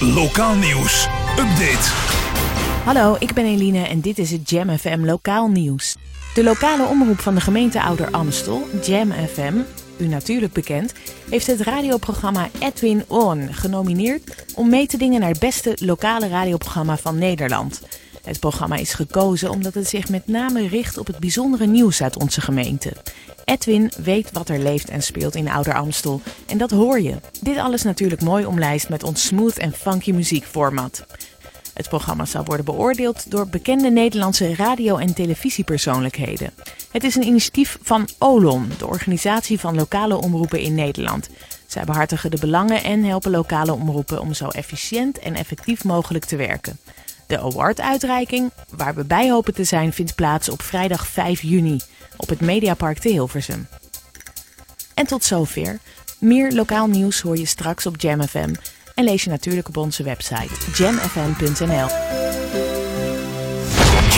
Lokaal nieuws. Update. Hallo, ik ben Eline en dit is het Jam FM Lokaal Nieuws. De lokale omroep van de gemeente Ouder Amstel, Jam FM, u natuurlijk bekend, heeft het radioprogramma Edwin On genomineerd om mee te dingen naar het beste lokale radioprogramma van Nederland. Het programma is gekozen omdat het zich met name richt op het bijzondere nieuws uit onze gemeente. Edwin weet wat er leeft en speelt in Ouder Amstel. En dat hoor je. Dit alles natuurlijk mooi omlijst met ons smooth en funky muziekformat. Het programma zal worden beoordeeld door bekende Nederlandse radio- en televisiepersoonlijkheden. Het is een initiatief van OLON, de organisatie van lokale omroepen in Nederland. Zij behartigen de belangen en helpen lokale omroepen om zo efficiënt en effectief mogelijk te werken. De awarduitreiking, waar we bij hopen te zijn, vindt plaats op vrijdag 5 juni op het Mediapark te Hilversum. En tot zover. Meer lokaal nieuws hoor je straks op Jam FM en lees je natuurlijk op onze website jamfm.nl.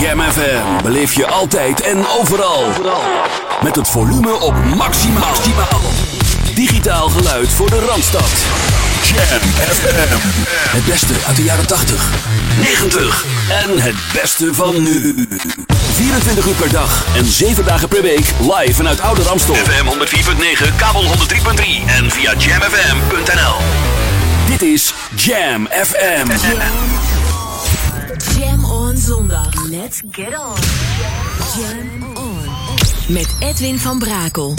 Jam FM beleef je altijd en overal. Met het volume op maximaal. Digitaal geluid voor de Randstad. Jam FM. Het beste uit de jaren 80, 90 en het beste van nu. 24 uur per dag en 7 dagen per week live vanuit Oude Ramstel. FM 104.9, kabel 103.3 en via jamfm.nl. Dit is Jam FM. Jam on zondag. Let's get on. Jam on. Met Edwin van Brakel.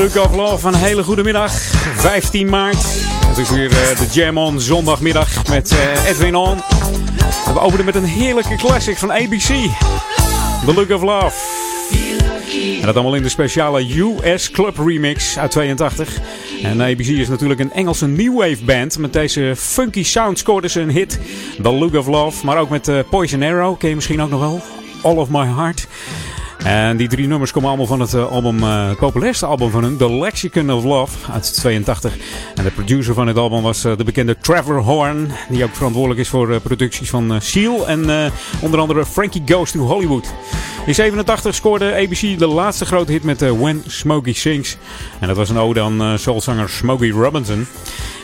Look of Love, een hele goede middag. 15 maart. Het is weer uh, de Jam On zondagmiddag met uh, Edwin On. we openen met een heerlijke classic van ABC. The Look of Love. En dat allemaal in de speciale US Club remix uit 82. En ABC is natuurlijk een Engelse new wave band. Met deze funky sound scoorden ze een hit. The Look of Love. Maar ook met uh, Poison Arrow. Ken je misschien ook nog wel? All of My Heart. En die drie nummers komen allemaal van het uh, album, het populairste album van hun, The Lexicon of Love uit 82. En de producer van het album was uh, de bekende Trevor Horn, die ook verantwoordelijk is voor producties van Seal en onder andere Frankie Goes to Hollywood. In 87 scoorde ABC de laatste grote hit met When Smokey Sings. En dat was een ode aan soulzanger Smokey Robinson.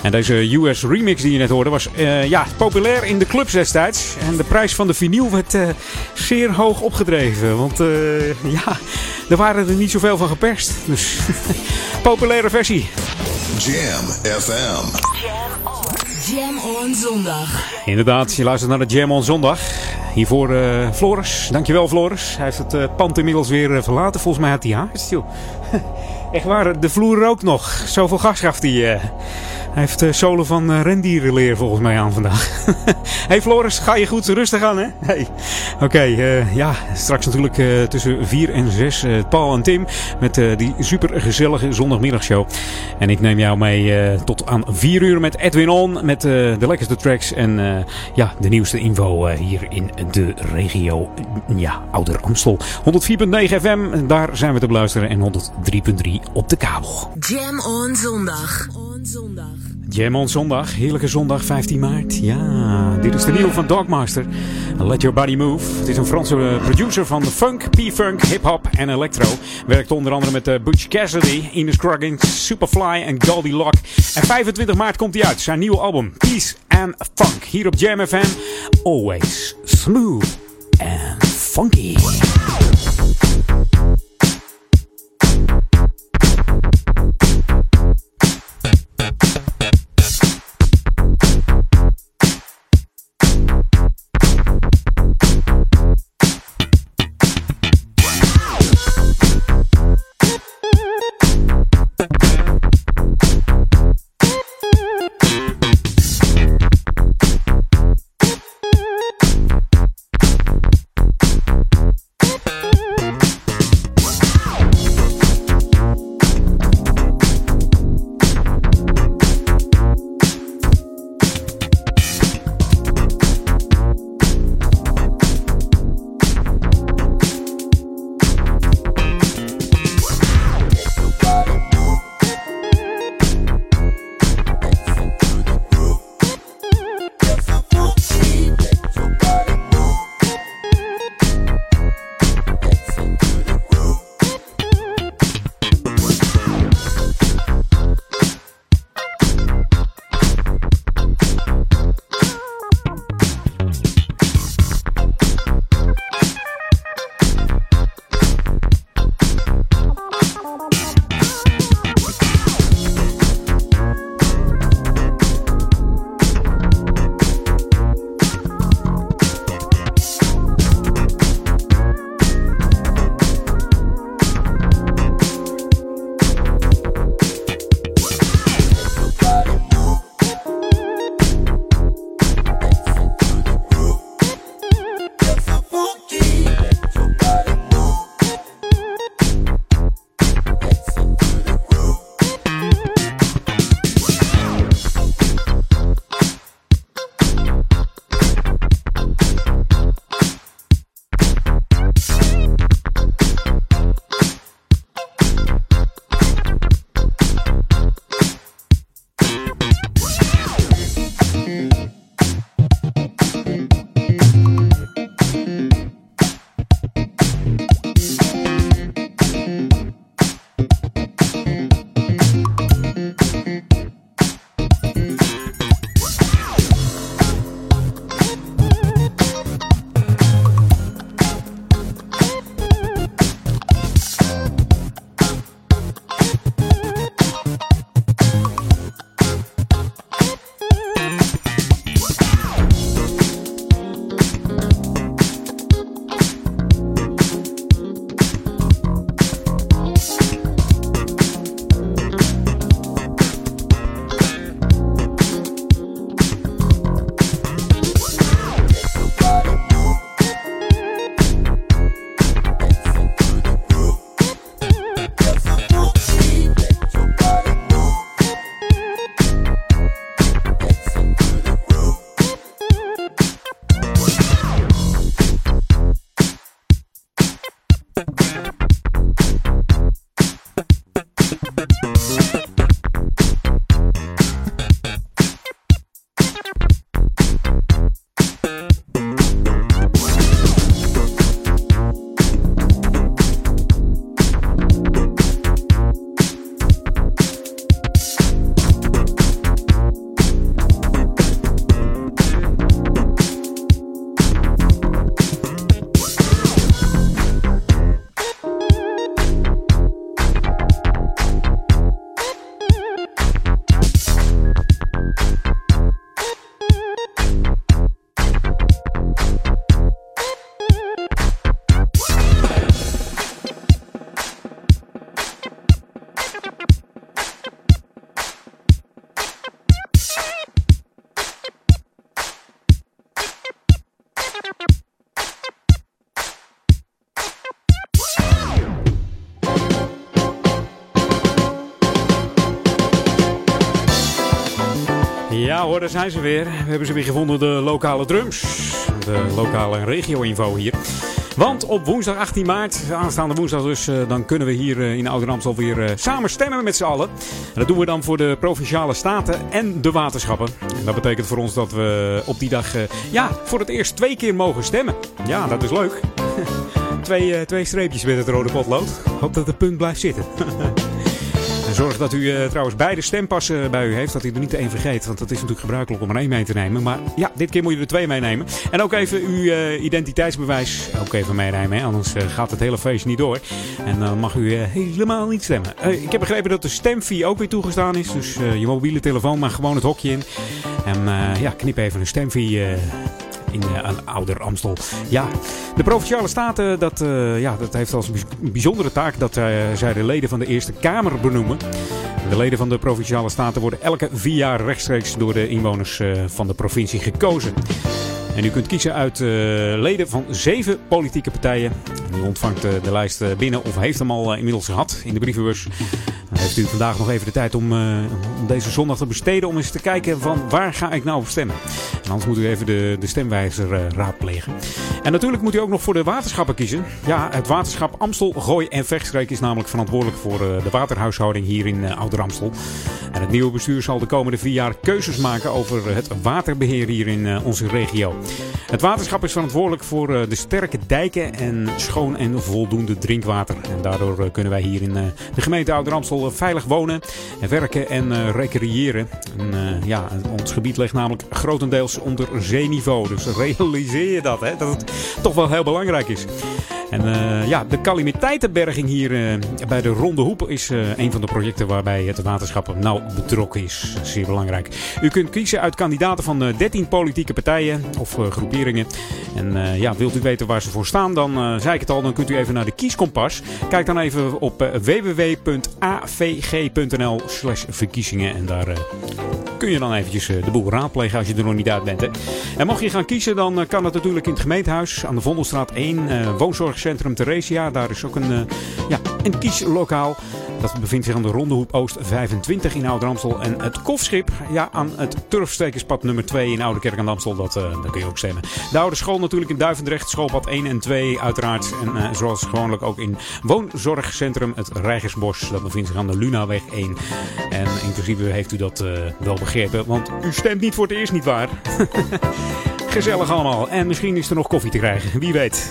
En deze US remix die je net hoorde was ja, populair in de clubs destijds. En de prijs van de vinyl werd zeer hoog opgedreven. Want ja, er waren er niet zoveel van geperst. Dus populaire versie. Jam FM. Jam on. Jam on zondag. Inderdaad, je luistert naar de Jam on zondag. Hiervoor uh, Floris. Dankjewel Floris. Hij heeft het uh, pand inmiddels weer verlaten. Volgens mij had hij haar stil. Echt waar, de vloer rookt nog. Zoveel gas gaf hij. Hij heeft uh, zolen van uh, rendierenleer volgens mij aan vandaag. hey Floris, ga je goed rustig aan hè? Hey. Oké, okay, ja, straks natuurlijk tussen 4 en 6 Paul en Tim met die super gezellige zondagmiddagshow. En ik neem jou mee tot aan 4 uur met Edwin On met de lekkerste tracks en ja, de nieuwste info hier in de regio ja, Ouder Amstel. 104.9 FM, daar zijn we te beluisteren en 103.3 op de kabel. Jam on zondag. On zondag. Jam on zondag, heerlijke zondag 15 maart. Ja, dit is de nieuwe van Dogmaster. Let Your Body Move. Het is een Franse producer van funk, P-funk, hip-hop en electro. Werkt onder andere met uh, Butch Cassidy, Ines Scruggins, Superfly en Goldie Lock. En 25 maart komt hij uit, zijn nieuwe album Peace and Funk. Hier op Jam FM, always smooth and funky. Ja hoor, daar zijn ze weer. We hebben ze weer gevonden, de lokale drums. De lokale regio-info hier. Want op woensdag 18 maart, aanstaande woensdag dus, eh, dan kunnen we hier eh, in Ouder Amstel weer uh, samen stemmen met z'n allen. En dat doen we dan voor de Provinciale Staten en de waterschappen. En dat betekent voor ons dat we op die dag ja, voor het eerst twee keer mogen stemmen. Ja, dat is leuk. twee, twee streepjes met het rode potlood. Hoop dat het punt blijft zitten. zorg dat u uh, trouwens beide stempassen bij u heeft. Dat u er niet één vergeet. Want dat is natuurlijk gebruikelijk om er één mee te nemen. Maar ja, dit keer moet je er twee meenemen. En ook even uw uh, identiteitsbewijs ook even meenemen. Anders gaat het hele feest niet door. En dan mag u helemaal niet stemmen. ik heb begrepen dat de stemfee ook weer toegestaan is. Dus je mobiele telefoon mag gewoon het hokje in. En ja, knip even een stemfee een ouder Amstel. Ja, de Provinciale Staten, dat, uh, ja, dat heeft als bijzondere taak dat uh, zij de leden van de Eerste Kamer benoemen. De leden van de Provinciale Staten worden elke vier jaar rechtstreeks door de inwoners van de provincie gekozen. En u kunt kiezen uit leden van zeven politieke partijen. U ontvangt de lijst binnen of heeft hem al inmiddels gehad in de brievenbus. Dan heeft u vandaag nog even de tijd om, uh, om deze zondag te besteden om eens te kijken van waar ga ik nou op stemmen. En anders moet u even de, de stemwijzer uh, raadplegen. En natuurlijk moet u ook nog voor de waterschappen kiezen. Ja, het waterschap Amstel, Gooi en Vechtstreek is namelijk verantwoordelijk voor uh, de waterhuishouding hier in Ouder Amstel. En het nieuwe bestuur zal de komende vier jaar keuzes maken over het waterbeheer hier in onze regio. Het waterschap is verantwoordelijk voor de sterke dijken en schoon en voldoende drinkwater. En daardoor kunnen wij hier in de gemeente Ouder Amstel veilig wonen, en werken en uh, recreëren. En, uh, ja, ons gebied ligt namelijk grotendeels onder zeeniveau. Dus realiseer je dat, hè, dat het toch wel heel belangrijk is. En uh, ja, de calamiteitenberging hier uh, bij de Ronde Hoep is uh, een van de projecten waarbij het waterschap nauw betrokken is. Zeer belangrijk. U kunt kiezen uit kandidaten van 13 politieke partijen of groeperingen. En ja, wilt u weten waar ze voor staan, dan zei ik het al, dan kunt u even naar de kieskompas. Kijk dan even op www.avg.nl slash verkiezingen en daar kun je dan eventjes de boel raadplegen als je er nog niet uit bent. En mocht je gaan kiezen, dan kan dat natuurlijk in het gemeentehuis aan de Vondelstraat 1, woonzorg Centrum Theresia. Daar is ook een, uh, ja, een kieslokaal. Dat bevindt zich aan de Rondehoep Oost 25 in Oud-Ramstel. En het kofschip ja, aan het Turfstekerspad nummer 2 in Oude Kerk aan Amstel. Dat, uh, daar kun je ook stemmen. De oude school natuurlijk in Duivendrecht. Schoolpad 1 en 2 uiteraard. En uh, zoals gewoonlijk ook in woonzorgcentrum het Rijgersbos. Dat bevindt zich aan de Lunaweg 1. En inclusief heeft u dat wel begrepen. Want u stemt niet voor het eerst niet waar. Gezellig allemaal. En misschien is er nog koffie te krijgen. Wie weet.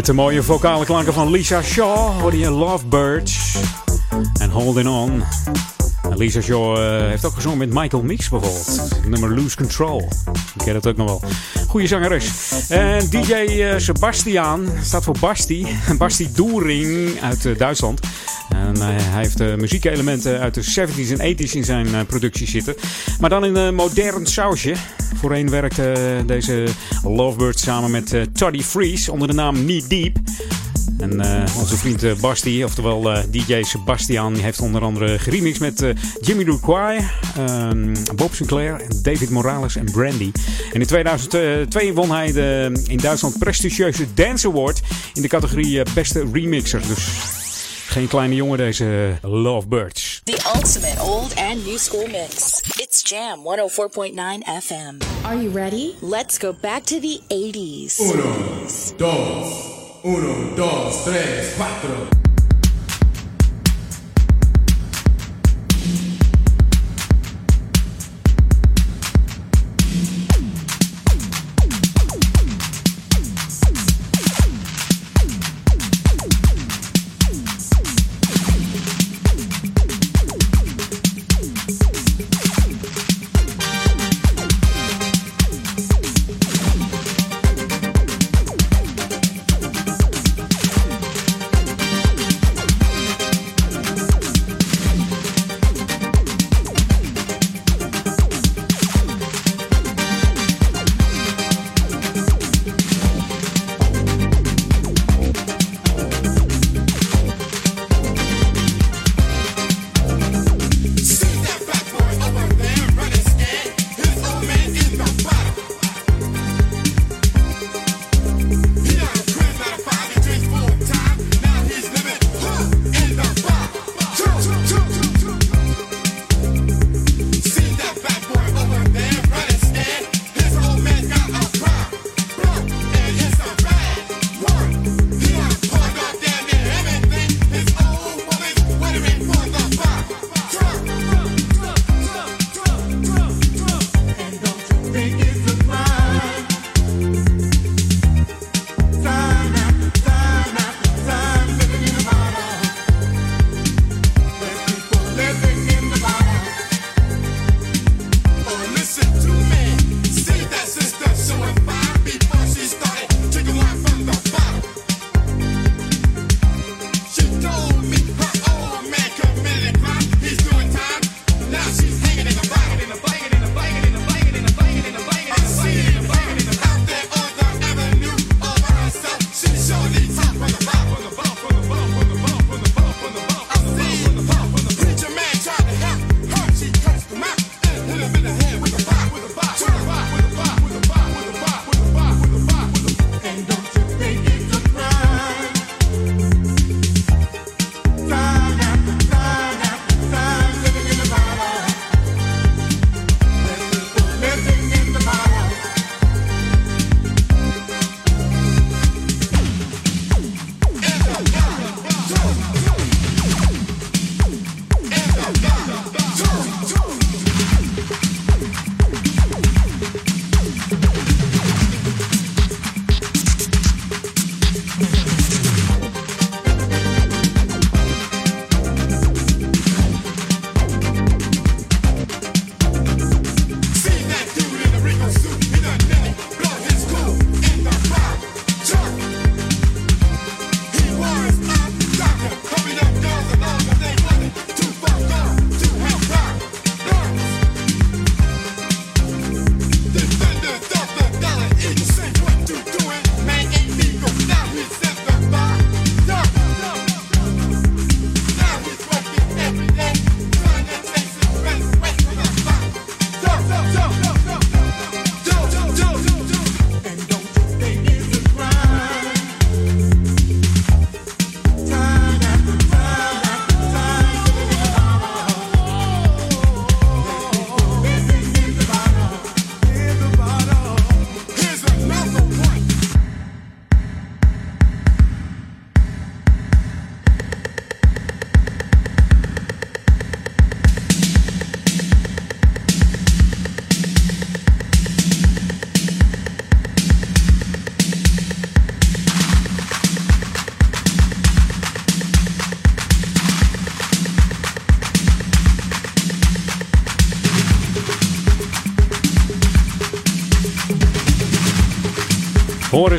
Met de mooie vocale klanken van Lisa Shaw hoor je Lovebirds en Holding On. Lisa Shaw uh, heeft ook gezongen met Michael Mix bijvoorbeeld. Nummer Lose Control. Ik ken het ook nog wel. Goeie zangeres. En DJ uh, Sebastian staat voor Basti. Basti Doering uit uh, Duitsland. En hij heeft muziekelementen uit de 70s en 80s in zijn productie zitten. Maar dan in een modern sausje. Voorheen werkte deze Lovebird samen met Toddy Freeze onder de naam Knee Deep. En onze vriend Basti, oftewel DJ Sebastian, heeft onder andere geremixed met Jimmy Duquay, um, Bob Sinclair, David Morales en Brandy. En in 2002 won hij de in Duitsland prestigieuze Dance Award in de categorie Beste Remixer. Dus geen kleine jongen deze Lovebirds. The ultimate old and new school mix. It's Jam 104.9 FM. Are you ready? Let's go back to the 80s. Uno, dos. Uno, dos, tres, cuatro.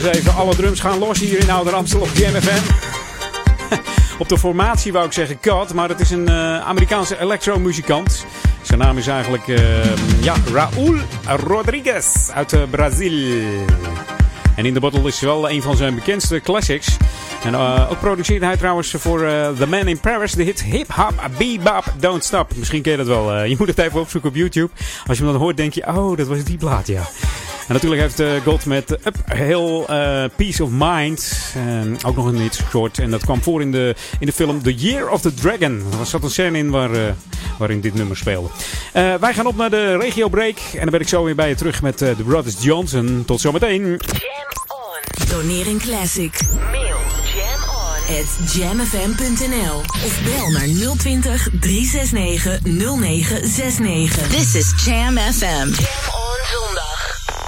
Even, alle drums gaan los hier in Ouder Amstel op JMFM. op de formatie wou ik zeggen God, maar het is een uh, Amerikaanse electromuzikant. Zijn naam is eigenlijk uh, ja, Raúl Rodriguez uit uh, Brazil. En in de Bottle is wel een van zijn bekendste classics. En ook produceerde hij trouwens voor The Man in Paris de hit Hip Hop Bebop Don't Stop. Misschien ken je dat wel. je moet het even opzoeken op YouTube. Als je hem dan hoort denk je, oh dat was die plaat ja. Natuurlijk heeft uh, God met Up Hill uh, Peace of Mind ook nog een iets short. En dat kwam voor in de, in de film The Year of the Dragon. Er zat een scène in waar, waarin dit nummer speelde. wij gaan op naar de regio break. En dan ben ik zo weer bij je terug met de Brothers Johnson. Tot zometeen. Jam on. Doneer een classic. Mail jam on. At jamfm.nl Of bel naar 020 369 0969. This is Jam FM. Jam on zondag.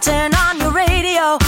Turn on your radio.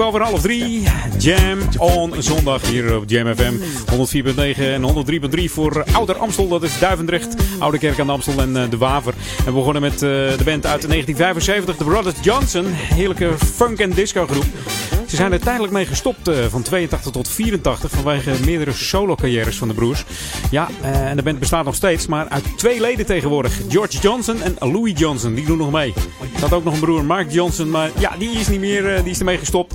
Over half drie. Jam on zondag hier op Jam FM. 104.9 en 103.3 voor Ouder Amstel. Dat is Duivendrecht, Oude Kerk aan de Amstel en eh, De Waver. En we begonnen met eh, de band uit 1975, The Brothers Johnson. Heerlijke funk- en disco groep. Ze zijn er tijdelijk mee gestopt uh, van 82 tot 84 vanwege meerdere solo-carrières van de broers. Ja, uh, en de band bestaat nog steeds, maar uit twee leden tegenwoordig. George Johnson en Louis Johnson, die doen nog mee. Er had ook nog een broer, Mark Johnson, maar ja, die is niet meer, uh, die is ermee gestopt.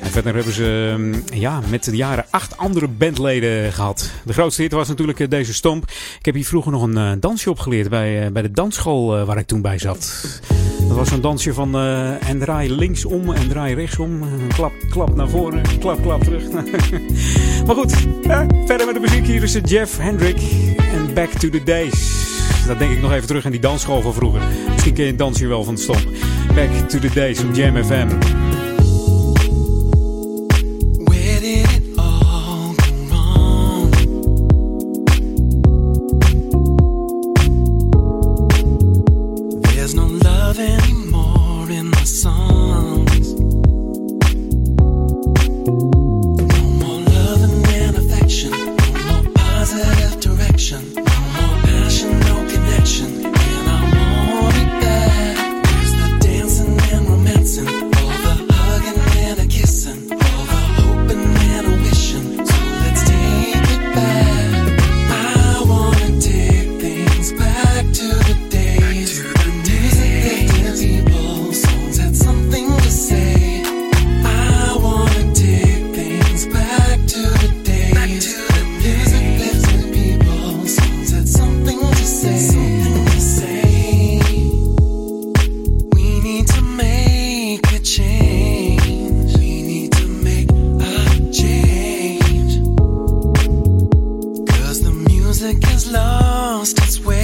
En verder hebben ze um, ja, met de jaren acht andere bandleden gehad. De grootste hit was natuurlijk deze stomp. Ik heb hier vroeger nog een dansje opgeleerd bij, bij de dansschool waar ik toen bij zat. Dat was een dansje van uh, en draai linksom en draai rechtsom. Klap, klap naar voren, klap, klap terug. maar goed, verder met de muziek. Hier is Jeff Hendrick en Back to the Days. Dat denk ik nog even terug aan die dansschool van vroeger. Misschien ken je het dansje wel van de stomp. Back to the Days op Jam FM. music has lost its way.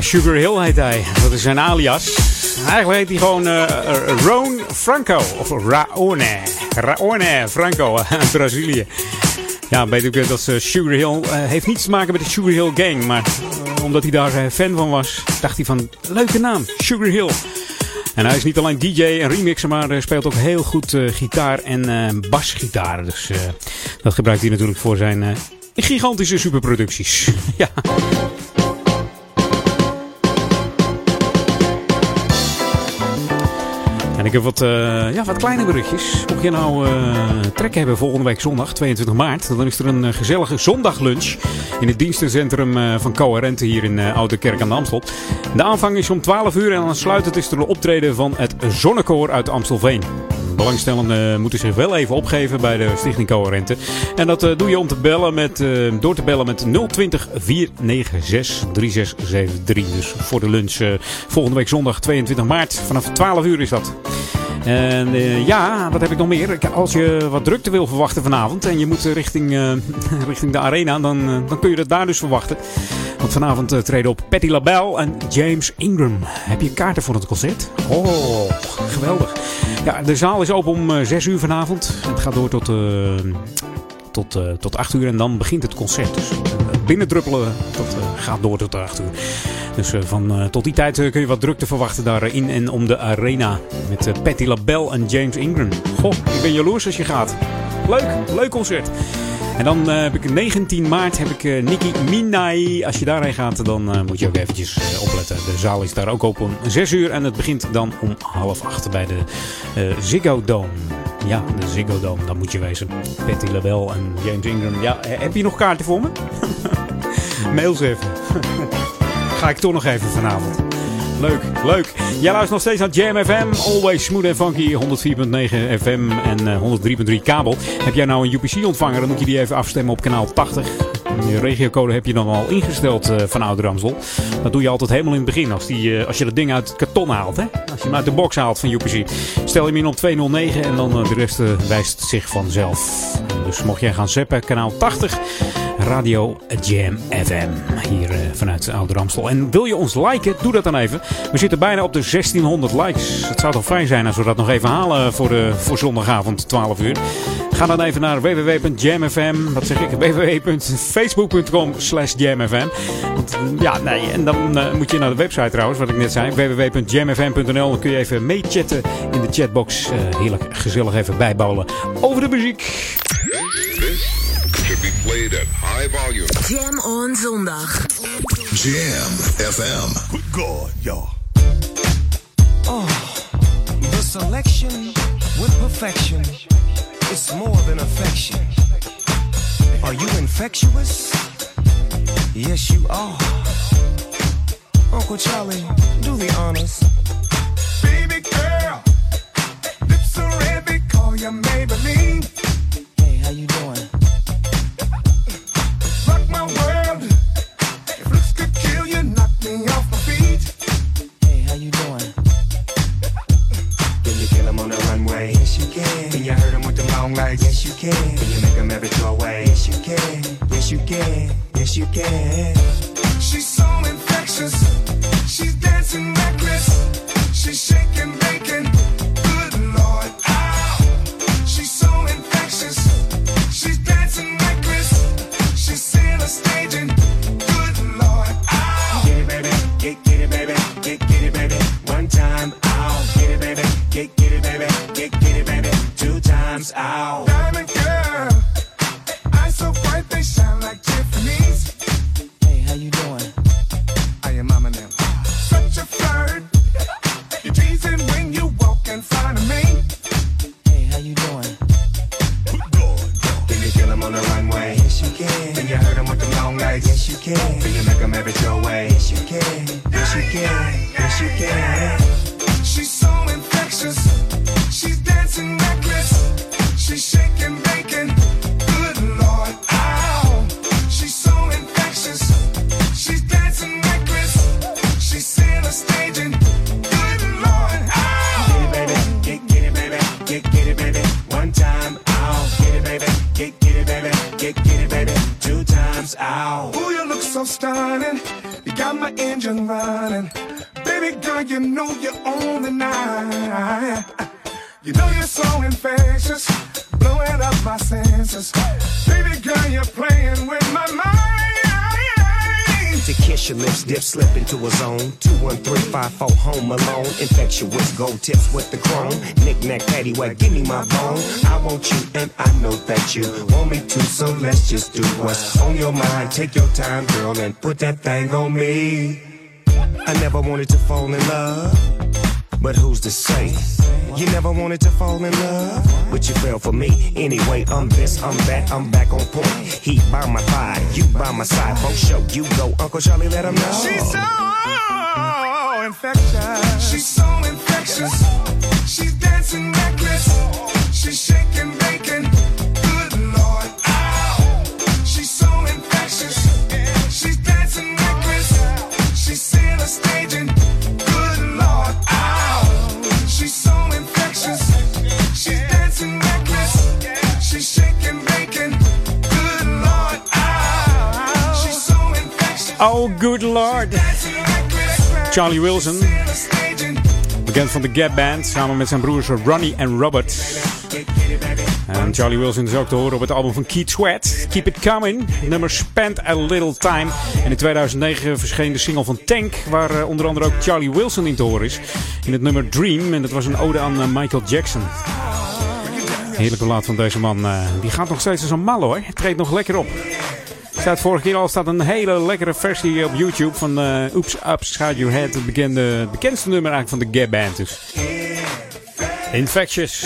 Sugar Hill heet hij. Dat is zijn alias. Eigenlijk heet hij gewoon uh, Franco. Of Raone. Raone Franco uit Brazilië. Ja, weet ik dat Sugar Hill heeft niets te maken met de Sugar Hill Gang. Maar omdat hij daar fan van was, dacht hij van leuke naam, Sugar Hill. En hij is niet alleen DJ en remixer, maar speelt ook heel goed gitaar en basgitaar. Dus dat gebruikt hij natuurlijk voor zijn gigantische superproducties. ja. Ik heb wat, uh, ja, wat kleine berichtjes. Mocht je nou uh, trek hebben volgende week zondag, 22 maart, dan is er een uh, gezellige zondaglunch in het dienstencentrum van Coherente hier in Oude Kerk aan de Amstel. De aanvang is om 12 uur en aansluitend is er een optreden van het Zonnekoor uit Amstelveen. Belangstellenden moeten zich wel even opgeven bij de Stichting Coherente. En dat doe je om te bellen met, door te bellen met 020 496 3673. Dus voor de lunch volgende week zondag 22 maart. Vanaf 12 uur is dat. En uh, ja, wat heb ik nog meer? Als je wat drukte wil verwachten vanavond en je moet richting, uh, richting de arena, dan, uh, dan kun je dat daar dus verwachten. Want vanavond treden op Patti LaBelle en James Ingram. Heb je kaarten voor het concert? Oh, geweldig. Ja, de zaal is open om 6 uur vanavond. Het gaat door tot, tot, tot 8 uur en dan begint het concert. Dus binnendruppelen, dat gaat door tot 8 uur. Dus van, tot die tijd kun je wat drukte verwachten daar in en om de arena. Met Patti LaBelle en James Ingram. Goh, ik ben jaloers als je gaat. Leuk, leuk concert. En dan uh, heb ik 19 maart heb ik uh, Nikki Minai. Als je daarheen gaat, dan uh, moet je ook eventjes opletten. De zaal is daar ook open om 6 uur. En het begint dan om half 8 bij de Ziggo Dome. Ja, de Ziggo Dome, daar moet je wezen. Patty LaBelle en James Ingram. Ja, heb je nog kaarten voor me? Mail ze even. Ga ik toch nog even vanavond. Leuk, leuk. Jij luistert nog steeds aan Jam FM. Always smooth en funky. 104.9 FM en uh, 103.3 kabel. Heb jij nou een UPC-ontvanger, dan moet je die even afstemmen op kanaal 80. Je regiocode heb je dan al ingesteld uh, van Oude Ramsel. Dat doe je altijd helemaal in het begin. Als, die, uh, als je dat ding uit het karton haalt. Hè? Als je hem uit de box haalt van UPC. Stel hem in op 209 en dan de rest wijst zich vanzelf. Dus mocht jij gaan zappen, kanaal 80. Radio Jam FM. Hier vanuit Oude Ramsel. En wil je ons liken? Doe dat dan even. We zitten bijna op de 1600 likes. Het zou toch fijn zijn als we dat nog even halen voor, de, voor zondagavond 12 uur. Ga dan even naar www.jamfm. Wat zeg ik? www.facebook.com slash jamfm. Ja, nee. En dan uh, moet je naar de website trouwens, wat ik net zei. www.jamfm.nl. Dan kun je even meechatten in de chatbox. Uh, heerlijk gezellig even bijbouwen over de muziek. This should be played at high volume. Jam on zondag. Jam FM. Good God, y'all. Oh, the selection with perfection. It's more than affection. Are you infectious? Yes, you are. Uncle Charlie, do the honors. Baby girl, lips are red, they call you Maybelline. Hey, how you doing? Legs? Yes, you can. Can you make every your way? Yes, you can. Yes, you can. Yes, you can. She's so infectious, she's dancing reckless, she's shaking, baking. Dip, slip into a zone. 21354 home alone. Infectious gold tips with the chrome. Knick knack, paddywhack, give me my bone. I want you and I know that you want me to, so let's just do what's on your mind. Take your time, girl, and put that thing on me. I never wanted to fall in love, but who's to say? You never wanted to fall in love, but you fell for me. Anyway, I'm this, I'm that, I'm back on point. Heat by my thigh, you by my side. For show, you go, Uncle Charlie, let him know. She's so infectious. She's so infectious. She's dancing reckless. She's shaking, baking. Good Lord, ow. She's so infectious. She's dancing reckless. She's seeing a staging. Oh, good lord. Charlie Wilson. Bekend van de Gap Band. Samen met zijn broers Ronnie en Robert. En Charlie Wilson is ook te horen op het album van Keith Sweat. Keep It Coming. Nummer Spend a Little Time. En in 2009 verscheen de single van Tank. Waar uh, onder andere ook Charlie Wilson in te horen is. In het nummer Dream. En dat was een ode aan uh, Michael Jackson. Heerlijke laat van deze man. Uh, die gaat nog steeds als een mal hoor. Treedt nog lekker op. Staat vorige keer al staat een hele lekkere versie op YouTube van uh, Oops Upside Your Head. Het bekende, bekendste nummer eigenlijk van de Gap Band. Dus. Infectious.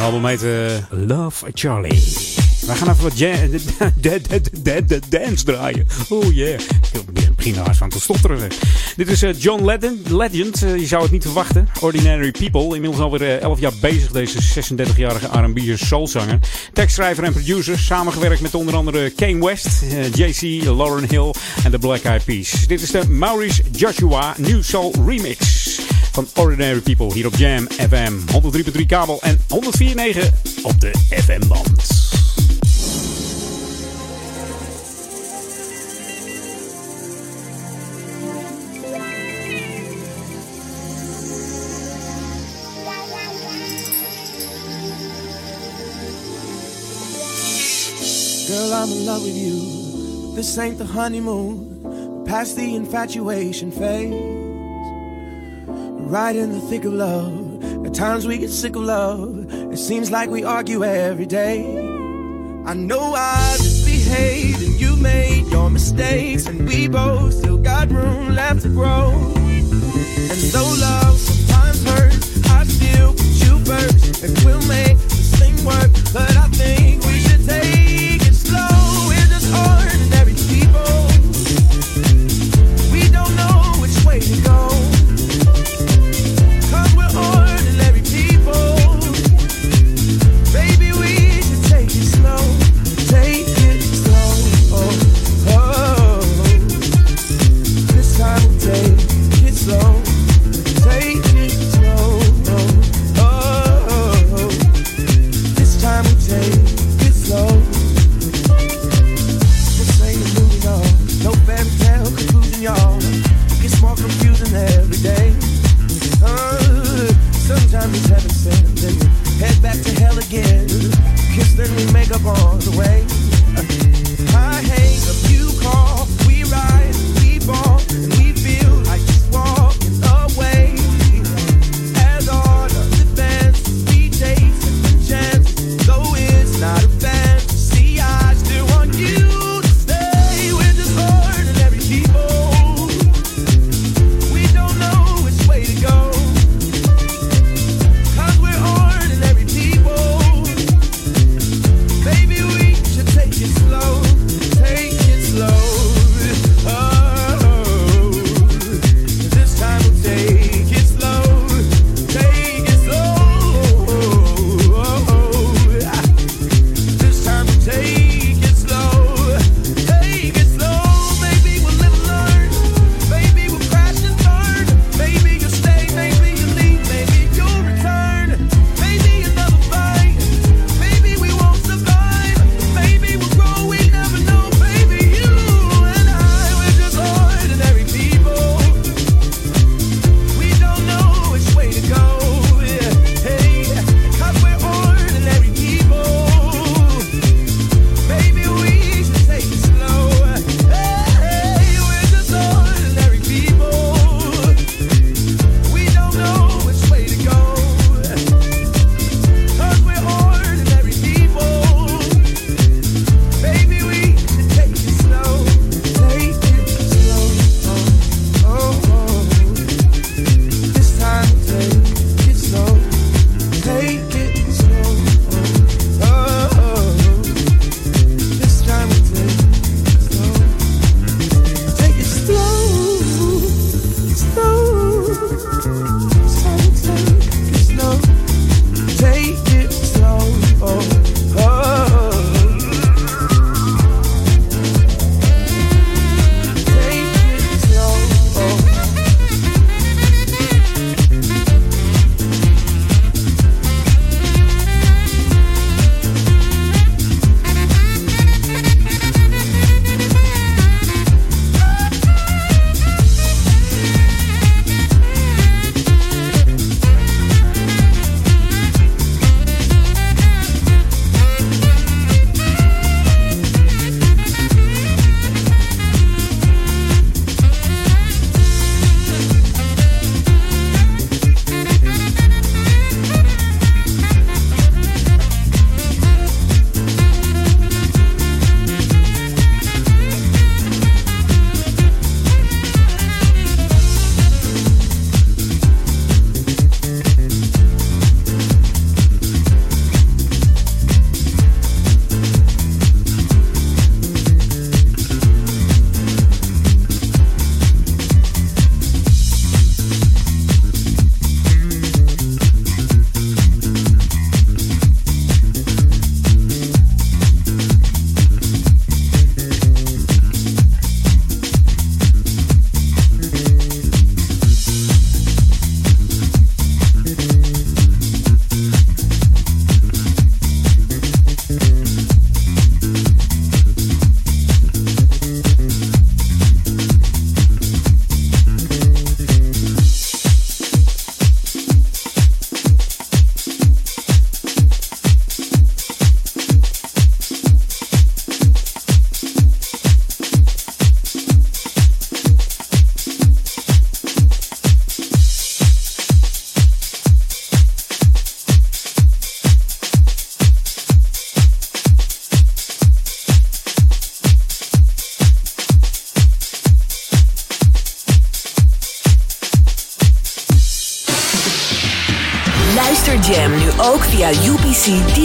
Album heet uh, Love Charlie. We gaan even wat dance draaien. Oh yeah. Ik begin er van te stotteren. Zeg. Dit is uh, John Legend. Legend. Uh, je zou het niet verwachten. Ordinary People. Inmiddels alweer uh, 11 jaar bezig. Deze 36-jarige R&B soulzanger. Tekstschrijver en producer. Samengewerkt met onder andere Kane West, JC, Lauren Hill en de Black Eyed Peas. Dit is de Maurice Joshua New Soul Remix van Ordinary People hier op Jam FM. 103.3 kabel en 104.9 op de FM-band. I'm in love with you. This ain't the honeymoon. Past the infatuation phase. Right in the thick of love. At times we get sick of love. It seems like we argue every day. I know I misbehaved and you made your mistakes. And we both still got room left to grow. And though love sometimes hurts, I still put you first. And we'll make this thing work. But I think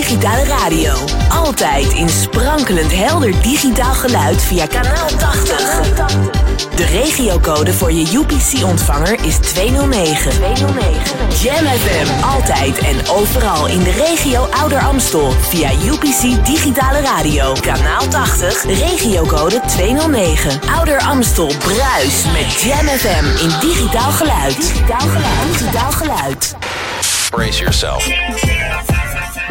Digitale Radio. Altijd in sprankelend helder digitaal geluid via kanaal 80. De regiocode voor je UPC-ontvanger is 209. 209. Jam FM, altijd en overal in de regio Ouder Amstel via UPC Digitale Radio. Kanaal 80, regiocode 209. Ouder Amstel bruis met Jam FM in digitaal geluid. Digitaal geluid. Digitaal geluid. Brace yourself.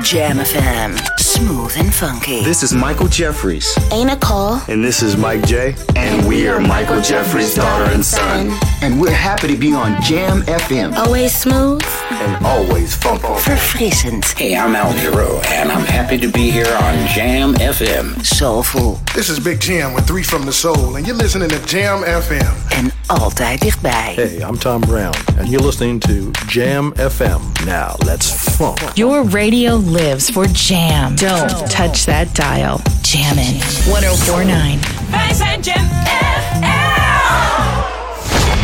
Jam FM, smooth and funky. This is Michael Jeffries. Ain't Nicole. And this is Mike J. And we are Michael Jeffries' daughter and son. And we're happy to be on Jam FM. Always smooth. And always funky. Verfrissend. Hey, I'm Al Giro, and I'm happy to be here on Jam FM. Soulful. This is Big Jam with Three from the Soul, and you're listening to Jam FM. En altijd dichtbij. Hey, I'm Tom Brown, and you're listening to Jam FM. Now, let's funk. Your radio lives for Jam. Don't touch that dial. Jammin' 1049. Wij zijn Jam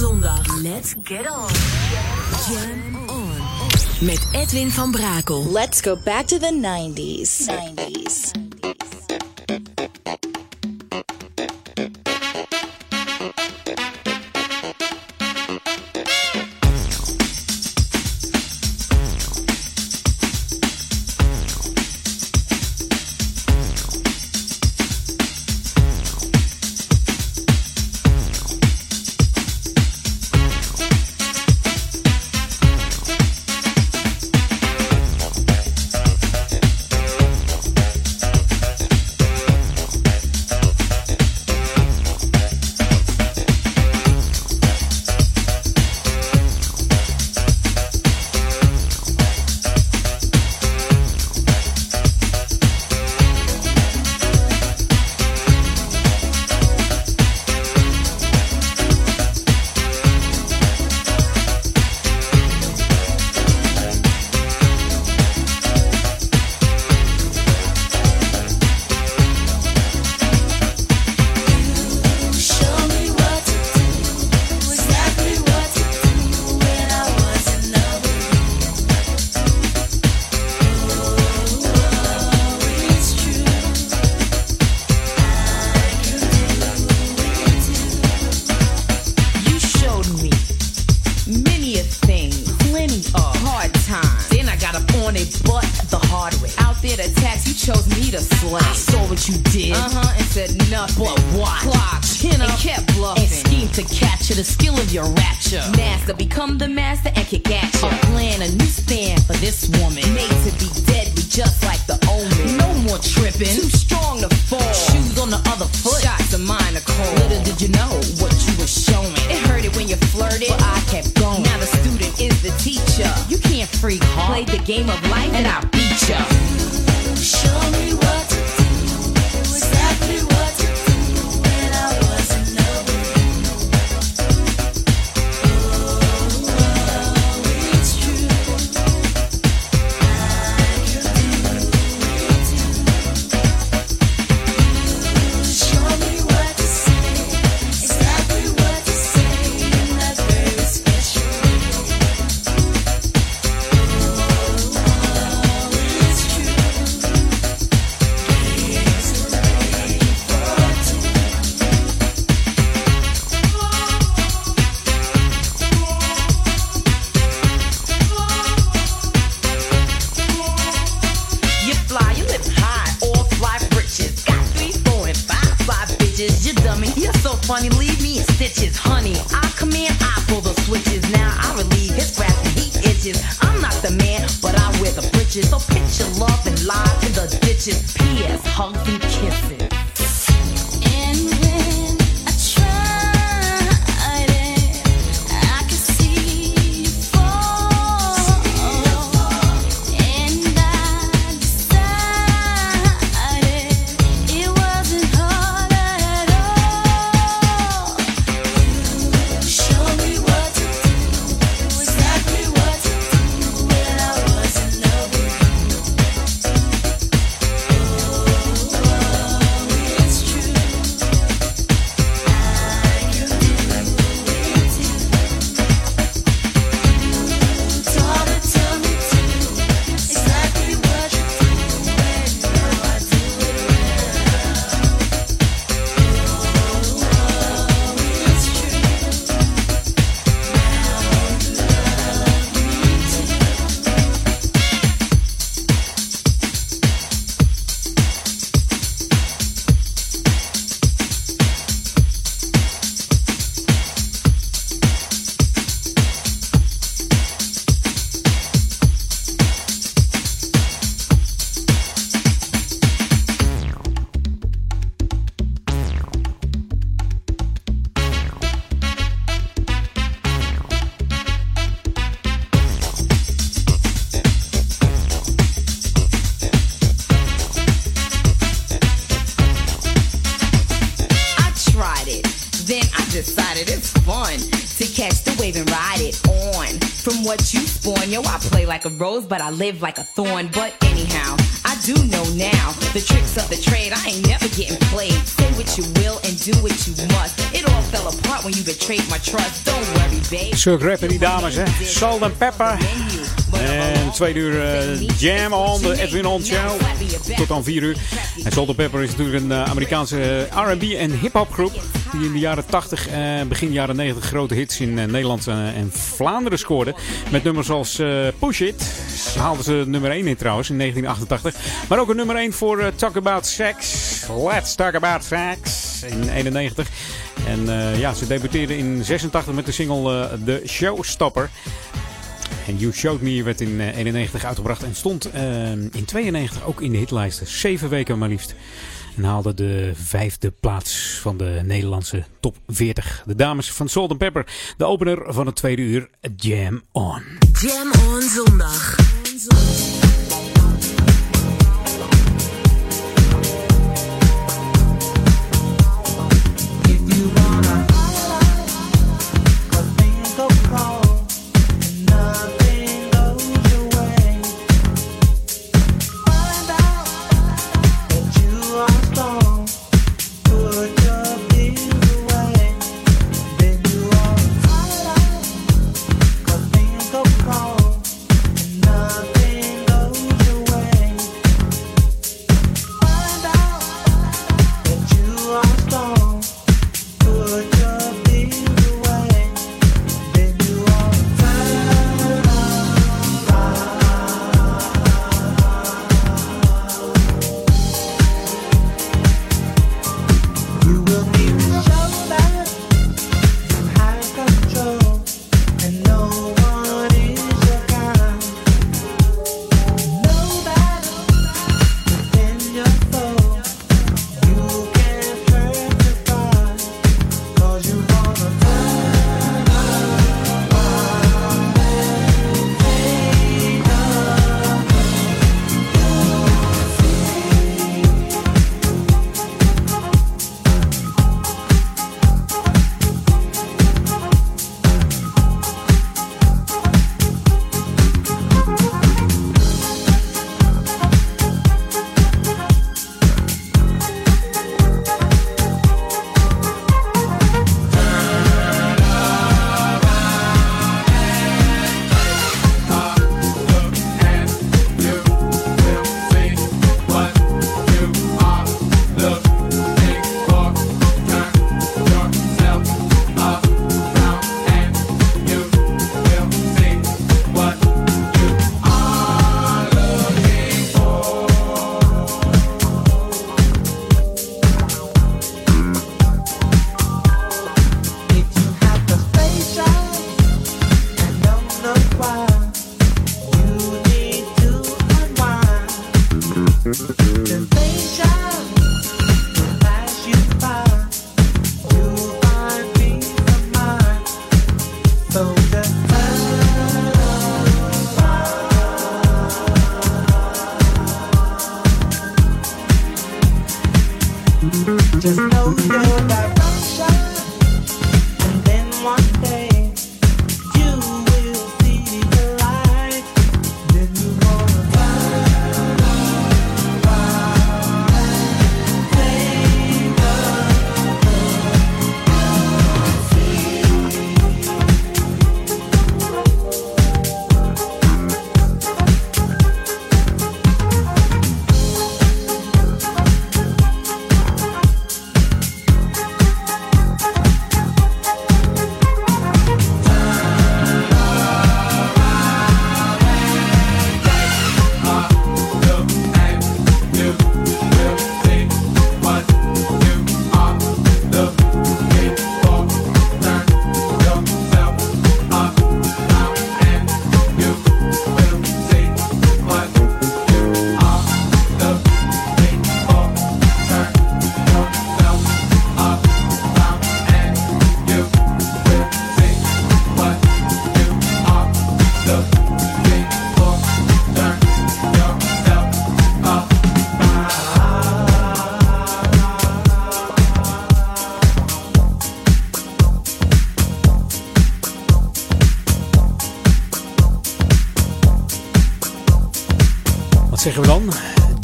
Zondag. Let's get on. Jam on. Met Edwin van Brakel. Let's go back to the 90s. 90s. What you spawn, yo, I play like a rose, but I live like a thorn. But anyhow, I do know now the tricks of the trade. I ain't never getting played. Say what you will and do what you must. It all fell apart when you betrayed my trust. Don't worry, babe. Zulke rappen die dames, hè. Salt and Pepper. En twee uur eh, Jam on, de Edwin On Show. Tot aan vier uur. En Salt and Pepper is natuurlijk een eh, Amerikaanse R&B en hip-hop groep. Die in de jaren 80 en begin jaren 90 grote hits in eh, Nederland eh, en Vlaanderen scoorde. Met nummers als eh, Push It. Haalden ze nummer 1 in trouwens in 1988. Maar ook een nummer 1 voor Talk About Sex. Let's Talk About Sex in 91. En ja, ze debuteerden in 86 met de single The Showstopper. En You Showed Me werd in eh, 91 uitgebracht en stond eh, in 92 ook in de hitlijsten. Zeven weken maar liefst. En haalde de vijfde plaats van de Nederlandse top 40. De dames van Salt Pepper, de opener van het tweede uur Jam On. Jam on zondag.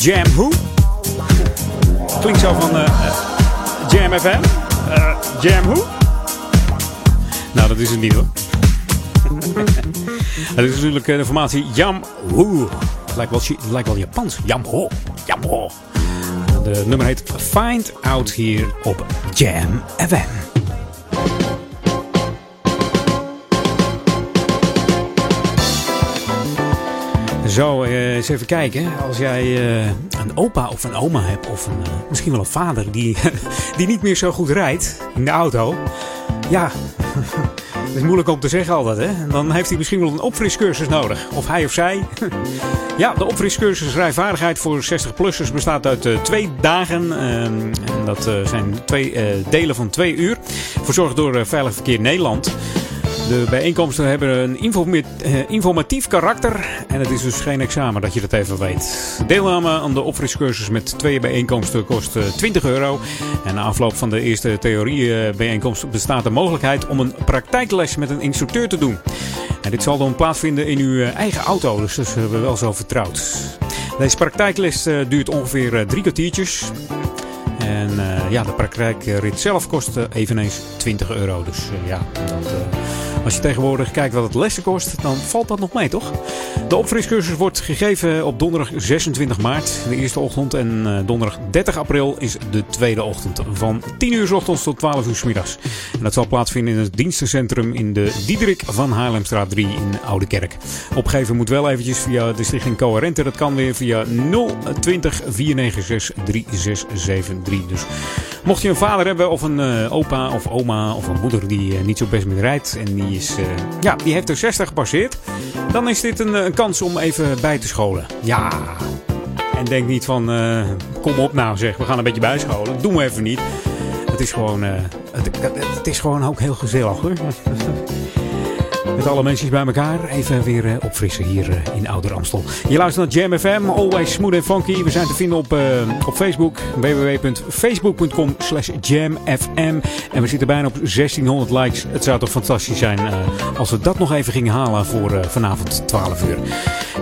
Jam Who? Klinkt zo van uh, Jam FM. Uh, Jam Who? Nou, dat is het niet hoor. Het is natuurlijk de formatie Jam Who. Lijkt wel, lijkt wel Japans. Jam Ho. Jam Ho. De nummer heet Find Out hier op Jam FM. Zo, eens even kijken. Als jij een opa of een oma hebt, of een, misschien wel een vader die, die niet meer zo goed rijdt in de auto. Ja, dat is moeilijk om te zeggen altijd. Hè? Dan heeft hij misschien wel een opfriscursus nodig. Of hij of zij. Ja, de opfriscursus rijvaardigheid voor 60-plussers bestaat uit twee dagen. Uh, en dat zijn twee delen van twee uur. Verzorgd door Veilig Verkeer Nederland. De bijeenkomsten hebben een informatief karakter. En het is dus geen examen dat je dat even weet. Deelname aan de opfriscursus met twee bijeenkomsten kost 20 euro. En na afloop van de eerste theoriebijeenkomst bestaat de mogelijkheid om een praktijkles met een instructeur te doen. En dit zal dan plaatsvinden in uw eigen auto, dus dat hebben we wel zo vertrouwd. Deze praktijkles duurt ongeveer drie kwartiertjes. En ja, de praktijkrit zelf kost eveneens 20 euro. Dus ja, dat, als je tegenwoordig kijkt wat het lessen kost, dan valt dat nog mee, toch? De opfriscursus wordt gegeven op donderdag 26 maart, de eerste ochtend. En donderdag 30 april is de tweede ochtend. Van 10 uur s ochtends tot 12 uur s middags. En dat zal plaatsvinden in het dienstencentrum in de Diederik van Haarlemstraat 3 in Oudekerk. Opgeven moet wel eventjes via de stichting Coherente. Dat kan weer via 020 496 3673. Dus mocht je een vader hebben of een uh, opa of oma of een moeder die uh, niet zo best meer rijdt en die, is, uh, ja, die heeft er 60 gepasseerd, dan is dit een, een, kans om even bij te scholen. Ja. En denk niet van, kom op nou zeg, we gaan een beetje bijscholen. Dat doen we even niet. Het is gewoon, het, het, is gewoon ook heel gezellig hoor. Met alle mensen bij elkaar even weer uh, opfrissen hier uh, in Ouder Amstel. Je luistert naar Jam FM, always smooth and funky. We zijn te vinden op, uh, op Facebook, www.facebook.com slash jamfm. En we zitten bijna op 1600 likes. Het zou toch fantastisch zijn als we dat nog even gingen halen voor vanavond 12 uur.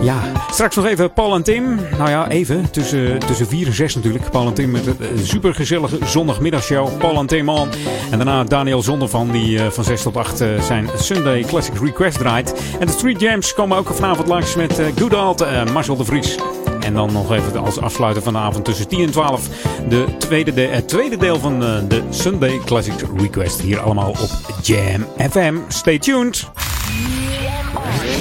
Ja, straks nog even Paul en Tim. Nou ja, even, tussen, tussen 4 en 6 natuurlijk. Paul en Tim met een supergezellige zondagmiddagshow. Paul en Tim on. En daarna Daniel Zonder van die van 6 tot 8 zijn Sunday Classic Request draait. En de Street Jams komen ook vanavond langs met Good Old uh, Marcel de Vries. En dan nog even als afsluiter van de avond tussen 10 en 12 de tweede, de, het tweede deel van de Sunday Classic Request. Hier allemaal op Jam FM. Stay tuned.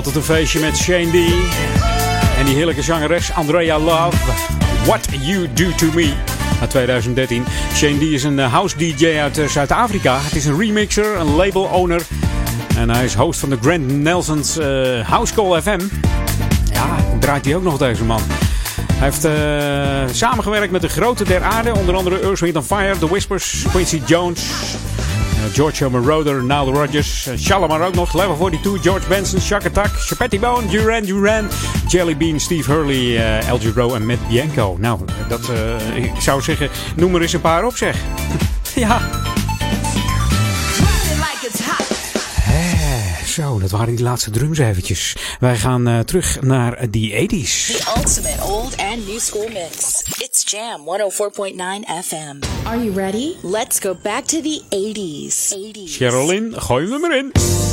Altijd een feestje met Shane D. En die heerlijke zangeres Andrea Love. What You Do To Me. Uit 2013. Shane D is een eh, house DJ uit eh, Zuid-Afrika. Het is een remixer, een label owner. En hij is host van de Grant Nelson's uh, House Call FM. Ja, draait hij ook nog deze man. Hij heeft samengewerkt met de grote der aarde. Onder andere Earth, Wind Fire, The Whispers, Quincy Jones, George Moroder, Nile Rodgers, uh, Shalimar ook nog, Level 42, George Benson, Shark Attack, Chapetti Bone, Duran Duran, Jelly Bean, Steve Hurley, uh, El Giro en Matt Bianco. Nou, dat ik zou zeggen, noem er eens een paar op zeg. ja. Zo, dat waren die laatste drums eventjes. Wij gaan terug naar die 80s. The ultimate old and new school mix. It's Jam 104.9 FM. Are you ready? Let's go back to the 80s. 80s. Sherilyn, gooi hem er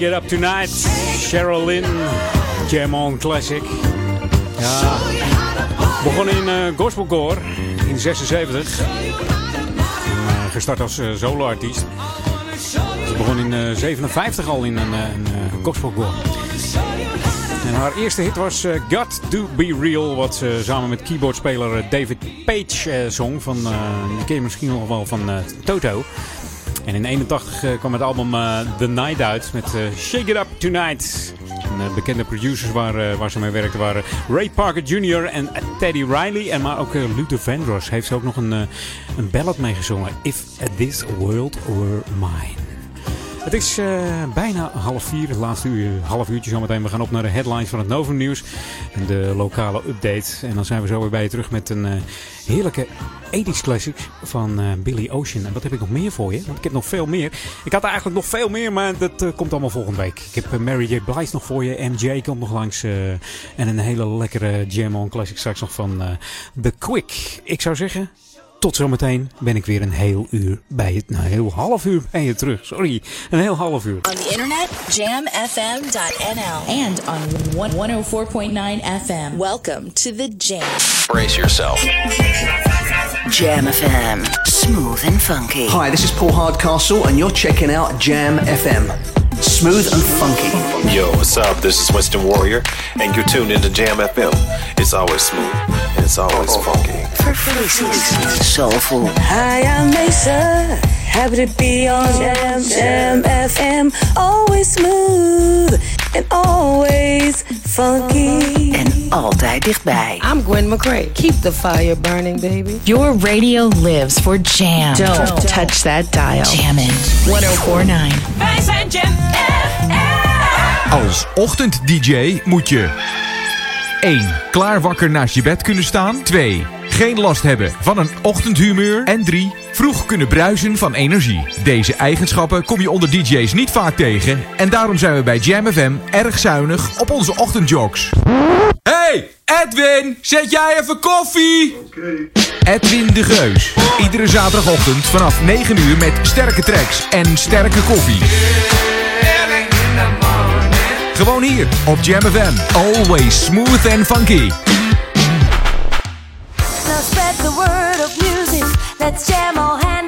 It Up Tonight. Cheryl Lynn. Classic. Ja. Begon in uh, gospelcore in 76. En, uh, gestart als uh, soloartiest. Ze begon in uh, 57 al in een, een. En haar eerste hit was Got To Be Real, wat ze samen met keyboardspeler David Page zong. Van, die ken je misschien nog wel van Toto. En in 81 kwam het album The Night uit met Shake It Up Tonight. En, bekende producers waar, waar ze mee werkten waren Ray Parker Jr. en Teddy Riley. En maar ook Luther Vandross heeft ze ook nog een, een ballad meegezongen. If This World Were Mine. Het is bijna half vier, het laatste uur, half uurtje zometeen. We gaan op naar de headlines van het Novum Nieuws en de lokale update. En dan zijn we zo weer bij je terug met een heerlijke 80s classic van uh, Billy Ocean. En wat heb ik nog meer voor je? Want ik heb nog veel meer. Ik had eigenlijk nog veel meer, maar dat komt allemaal volgende week. Ik heb Mary J. Blige nog voor je, MJ komt nog langs. en een hele lekkere Jam On classic straks nog van The Quick. Ik zou zeggen, tot zometeen ben ik weer een heel uur bij het. Nou, een heel half uur bij je terug. Sorry, een heel half uur. On the internet, jamfm.nl. And on 104.9 FM. Welcome to the Jam. Brace yourself. Jam FM. Smooth and funky. Hi, this is Paul Hardcastle, and you're checking out Jam FM. Smooth and funky. Yo, what's up? This is Winston Warrior, and you're tuned into Jam FM. It's always smooth, and it's always funky. Soulful. Hi, I'm Mesa. Happy to be on Jam, Jam FM. Always smooth and always funky. En altijd dichtbij. I'm Gwen McCrae. Keep the fire burning, baby. Your radio lives for Jam. Don't, Don't. touch that dial. Jammin' 1049. Wij zijn Jam FM. Als ochtend-DJ moet je 1. Klaar wakker naast je bed kunnen staan. 2. Geen last hebben van een ochtendhumeur. En 3. Vroeg kunnen bruisen van energie. Deze eigenschappen kom je onder DJ's niet vaak tegen. En daarom zijn we bij Jam FM erg zuinig op onze ochtendjogs. Hey, Edwin, zet jij even koffie? Edwin de Geus. Iedere zaterdagochtend vanaf 9 uur met sterke tracks en sterke koffie. Gewoon hier op Jam FM. Always smooth and funky. Let's jam all hand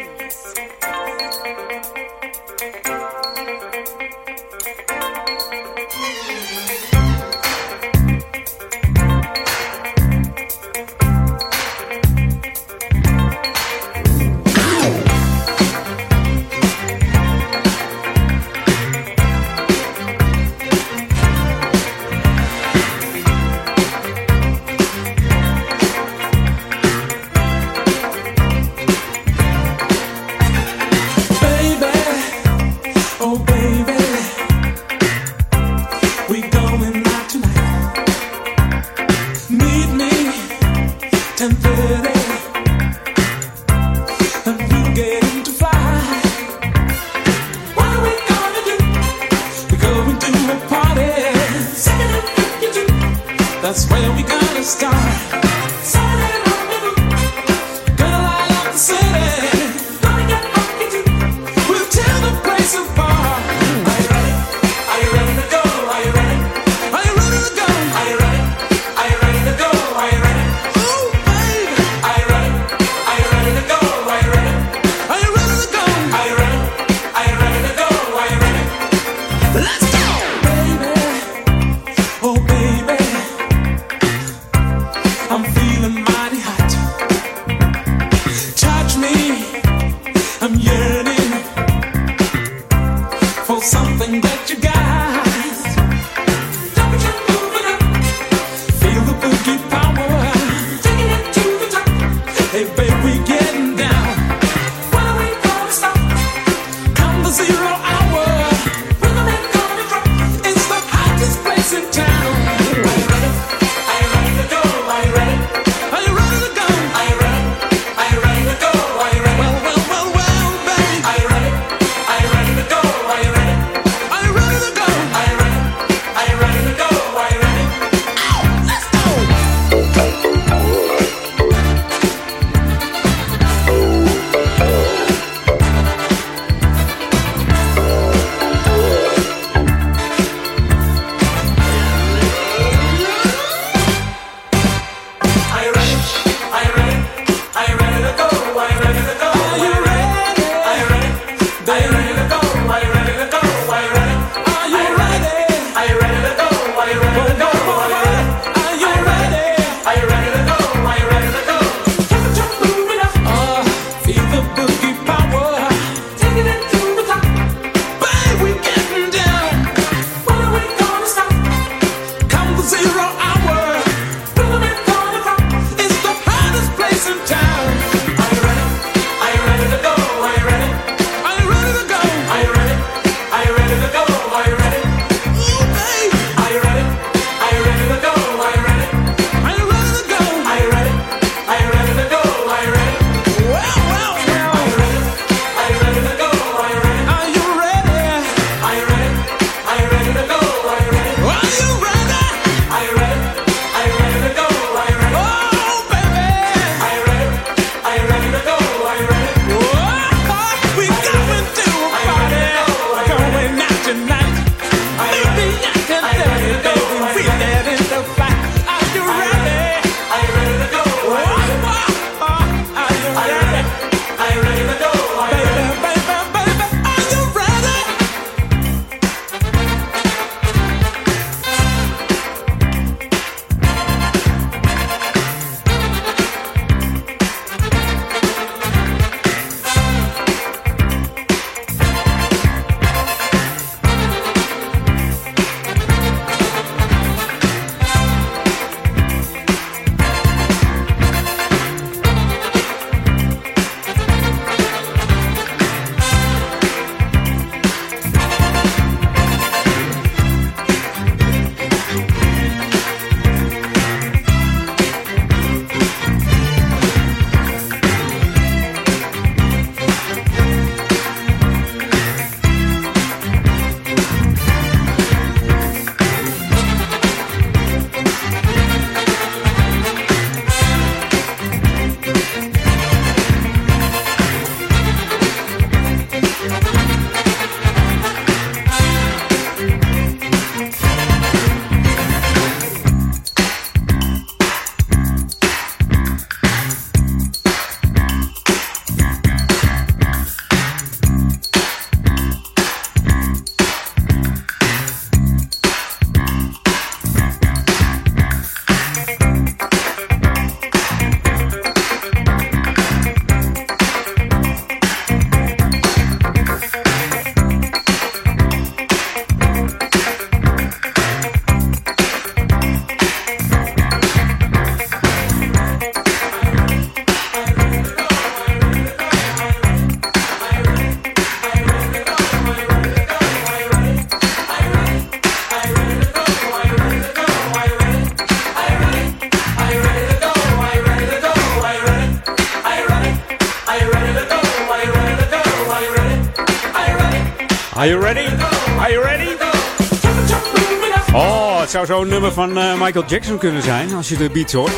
Jackson kunnen zijn als je de beats hoort.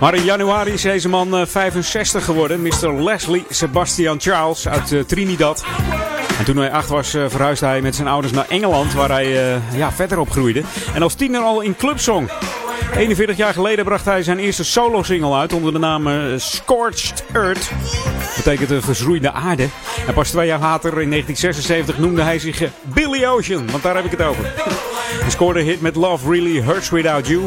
Maar in januari is deze man uh, 65 geworden. Mr. Leslie Sebastian Charles uit uh, Trinidad. En toen hij acht was, uh, verhuisde hij met zijn ouders naar Engeland, waar hij ja, verder opgroeide. En als tiener al in clubsong. 41 jaar geleden bracht hij zijn eerste solo-single uit onder de naam Scorched Earth. Dat betekent de verschroeide aarde. En pas twee jaar later, in 1976, noemde hij zich Billy Ocean. Want daar heb ik het over. Hij scoorde hit met Love Really Hurts Without You.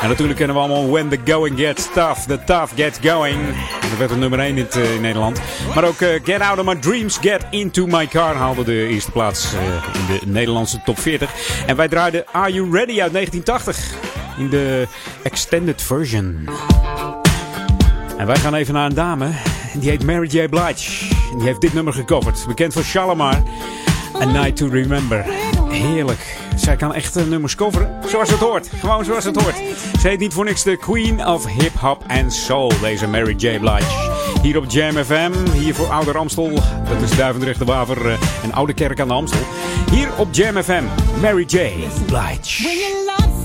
En natuurlijk kennen we allemaal When the Going Gets Tough, The Tough Gets Going. Dat werd het nummer 1 in, Nederland. Maar ook uh, Get Out of My Dreams, Get Into My Car haalde de eerste plaats uh, in de Nederlandse top 40. En wij draaiden Are You Ready uit 1980 in de extended version. En wij gaan even naar een dame. Die heet Mary J. Blige. Die heeft dit nummer gecoverd. Bekend van Shalimar. A Night to Remember. Heerlijk. Zij kan echt nummers coveren zoals het hoort. Gewoon zoals het hoort. Ze heet niet voor niks de Queen of Hip Hop and Soul. Deze Mary J. Blige. Hier op Jam FM. Hier voor Oude Amstel. Dat is Duivendrecht de Waver en Oude Kerk aan de Amstel. Hier op Jam FM. Mary J. Blige.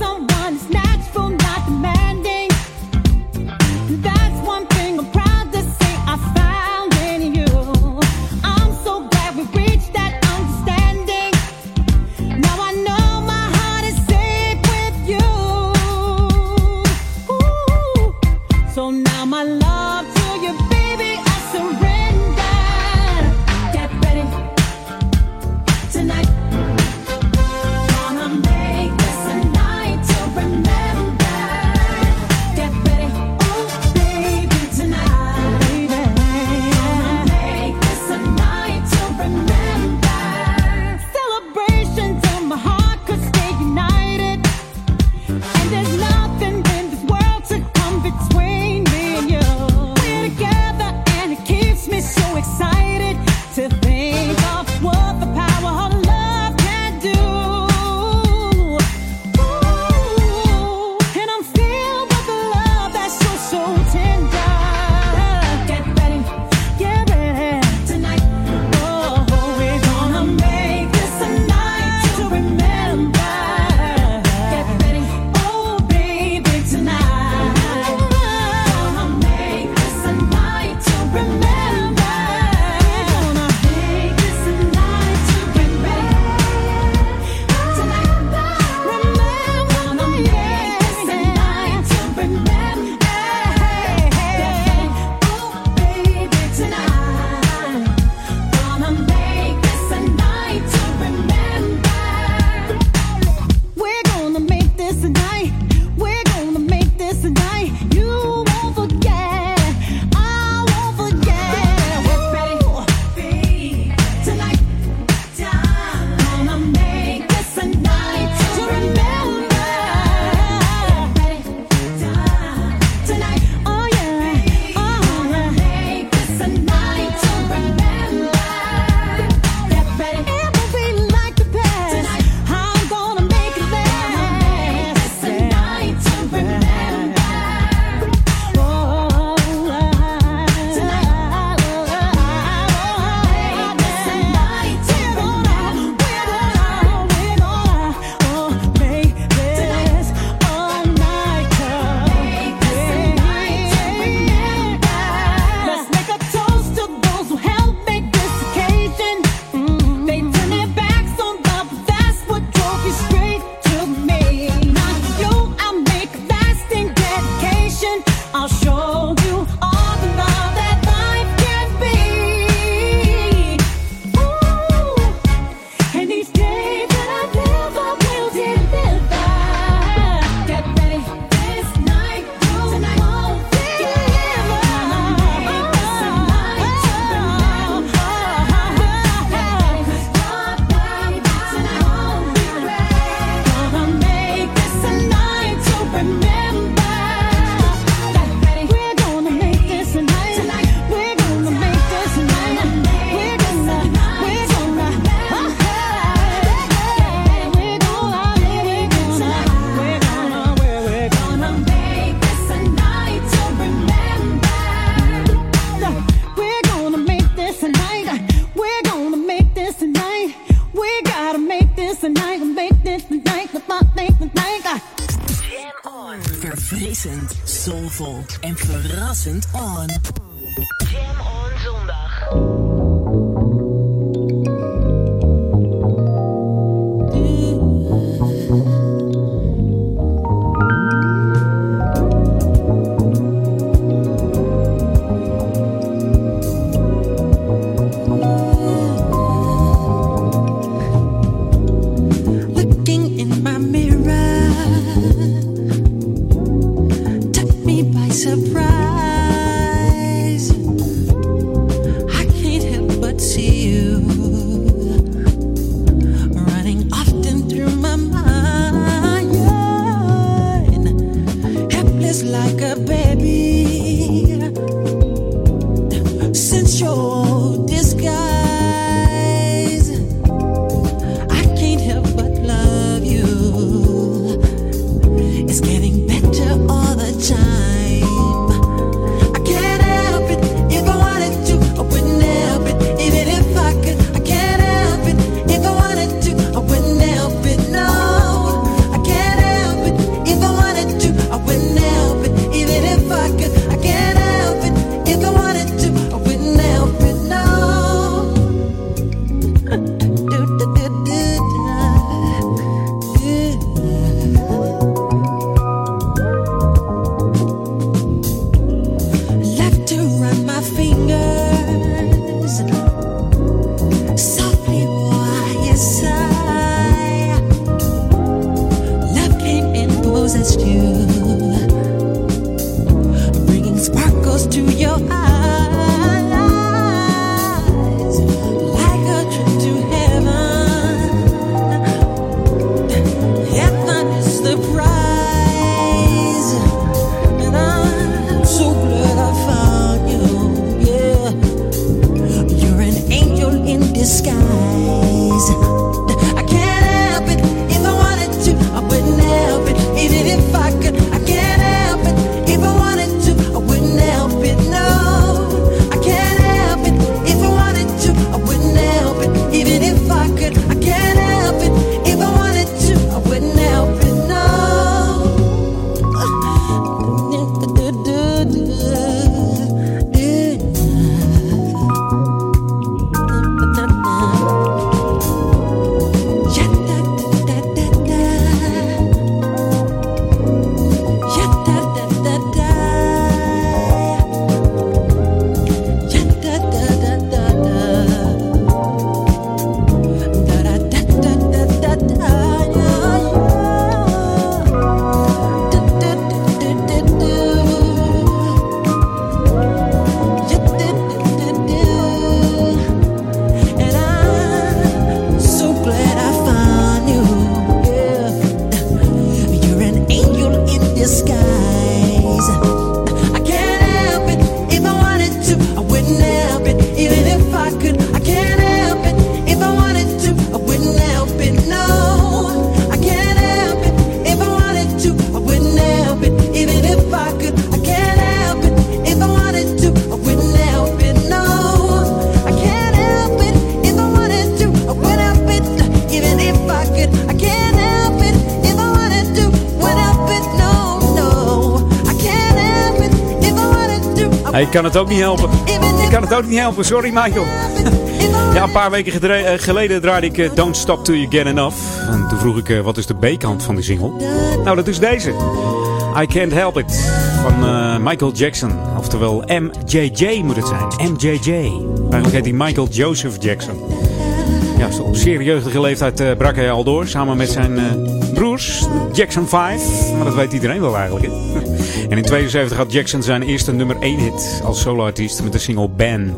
Ik kan het ook niet helpen. Ik kan het ook niet helpen, sorry Michael. Ja, een paar weken eh, geleden draaide ik eh, Don't Stop Till You Get Enough. En toen vroeg ik, eh, wat is de B-kant van die single? Nou, dat is deze. I Can't Help It. Van Michael Jackson. Oftewel MJJ moet het zijn. MJJ. Eigenlijk heet hij Michael Joseph Jackson. Ja, op jeugdige leeftijd brak hij al door. Samen met zijn broers, Jackson 5. Maar dat weet iedereen wel eigenlijk. En in 72 had Jackson zijn eerste nummer 1 hit als soloartiest met de single Ben.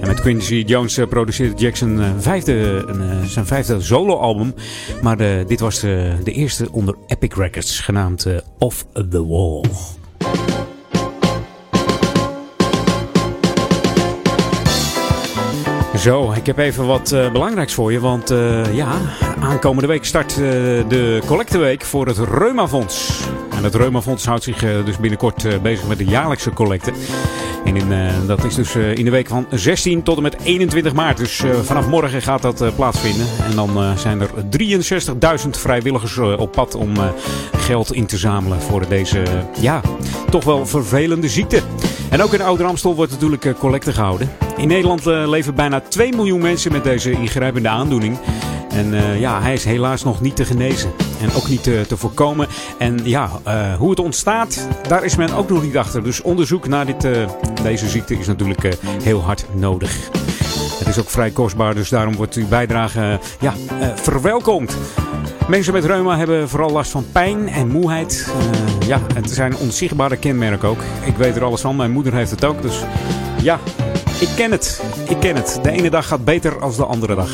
En met Quincy Jones eh, produceerde Jackson eh, vijfde, eh, zijn vijfde soloalbum. Maar dit was de, de, eerste onder Epic Records, genaamd Off the Wall. Zo, ik heb even wat belangrijks voor je. Want ja, aankomende week start uh, de collecteweek voor het Reuma Fonds. En het Reumafonds houdt zich dus binnenkort bezig met de jaarlijkse collecte. En in, dat is dus in de week van 16 tot en met 21 maart. Dus vanaf morgen gaat dat plaatsvinden. En dan zijn er 63.000 vrijwilligers op pad om geld in te zamelen voor deze, ja, toch wel vervelende ziekte. En ook in Ouder Amstel wordt natuurlijk collecte gehouden. In Nederland leven bijna 2 miljoen mensen met deze ingrijpende aandoening. En ja, hij is helaas nog niet te genezen. En ook niet te, te voorkomen. En ja, uh, hoe het ontstaat, daar is men ook nog niet achter. Dus onderzoek naar dit, deze ziekte is natuurlijk heel hard nodig. Het is ook vrij kostbaar, dus daarom wordt uw bijdrage ja, verwelkomd. Mensen met reuma hebben vooral last van pijn en moeheid. Ja, het zijn onzichtbare kenmerken ook. Ik weet er alles van, mijn moeder heeft het ook. Dus ja, ik ken het. Ik ken het. De ene dag gaat beter als de andere dag.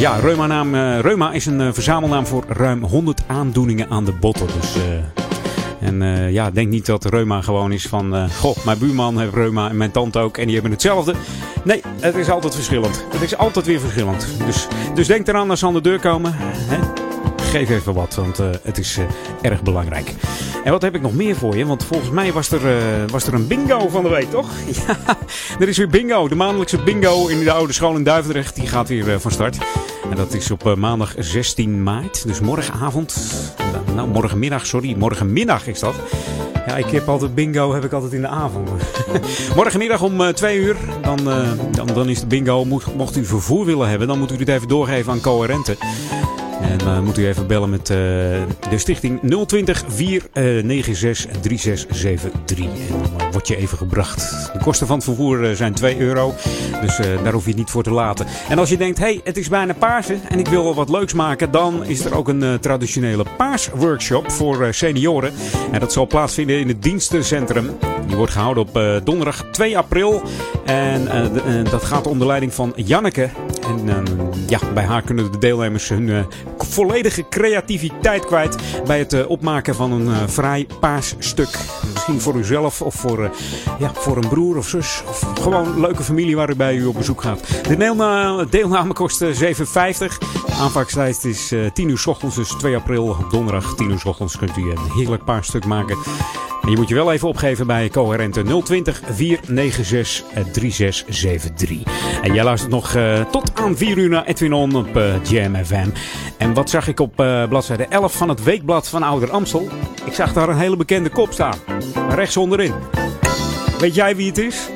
Ja, Reuma, naam, uh, Reuma is een uh, verzamelnaam voor ruim 100 aandoeningen aan de botten. Dus, en ja, denk niet dat reuma gewoon is van... goh, mijn buurman heeft reuma en mijn tante ook en die hebben hetzelfde. Nee, het is altijd verschillend. Het is altijd weer verschillend. Dus, dus denk eraan als ze aan de deur komen. Hè? Geef even wat, want uh, het is uh, erg belangrijk. En wat heb ik nog meer voor je? Want volgens mij was er, uh, was er een bingo van de week, toch? ja, er is weer bingo. De maandelijkse bingo in de oude school in Duivendrecht. Die gaat weer van start. En dat is op maandag 16 maart. Dus morgenavond. Nou, morgenmiddag, sorry. Morgenmiddag is dat. Ja, ik heb altijd bingo, heb ik altijd in de avond. Morgenmiddag om uh, twee uur, dan, dan, dan is de bingo. Mocht, u vervoer willen hebben, dan moet u dit even doorgeven aan Coherente. En uh, moet u even bellen met uh, de stichting 020 496 3673. En dan word je even gebracht. De kosten van het vervoer zijn 2 euro. Dus daar hoef je het niet voor te laten. En als je denkt, hey, het is bijna Pasen en ik wil wel wat leuks maken. Dan is er ook een traditionele paasworkshop voor senioren. En dat zal plaatsvinden in het dienstencentrum. Die wordt gehouden op donderdag 2 april. En dat gaat onder leiding van Janneke. En ehm, ja, bij haar kunnen de deelnemers hun volledige creativiteit kwijt bij het uh, opmaken van een uh, fraai paars stuk. Misschien voor uzelf of voor, uh, ja, voor een broer of zus. Of gewoon een leuke familie waar u bij u op bezoek gaat. De deelname, deelname kost 7,50. De aanvangstijd is 10 uur s ochtends, dus 2 april donderdag 10 uur s ochtends kunt u een heerlijk paarstuk maken. En je moet je wel even opgeven bij Coherente 020 496 3673. En jij luistert nog tot aan 4 uur naar Edwin On op uh, Jam FM. En wat zag ik op uh, bladzijde 11 van het weekblad van Ouder Amstel? Ik zag daar een hele bekende kop staan. Rechts onderin. Weet jij wie het is?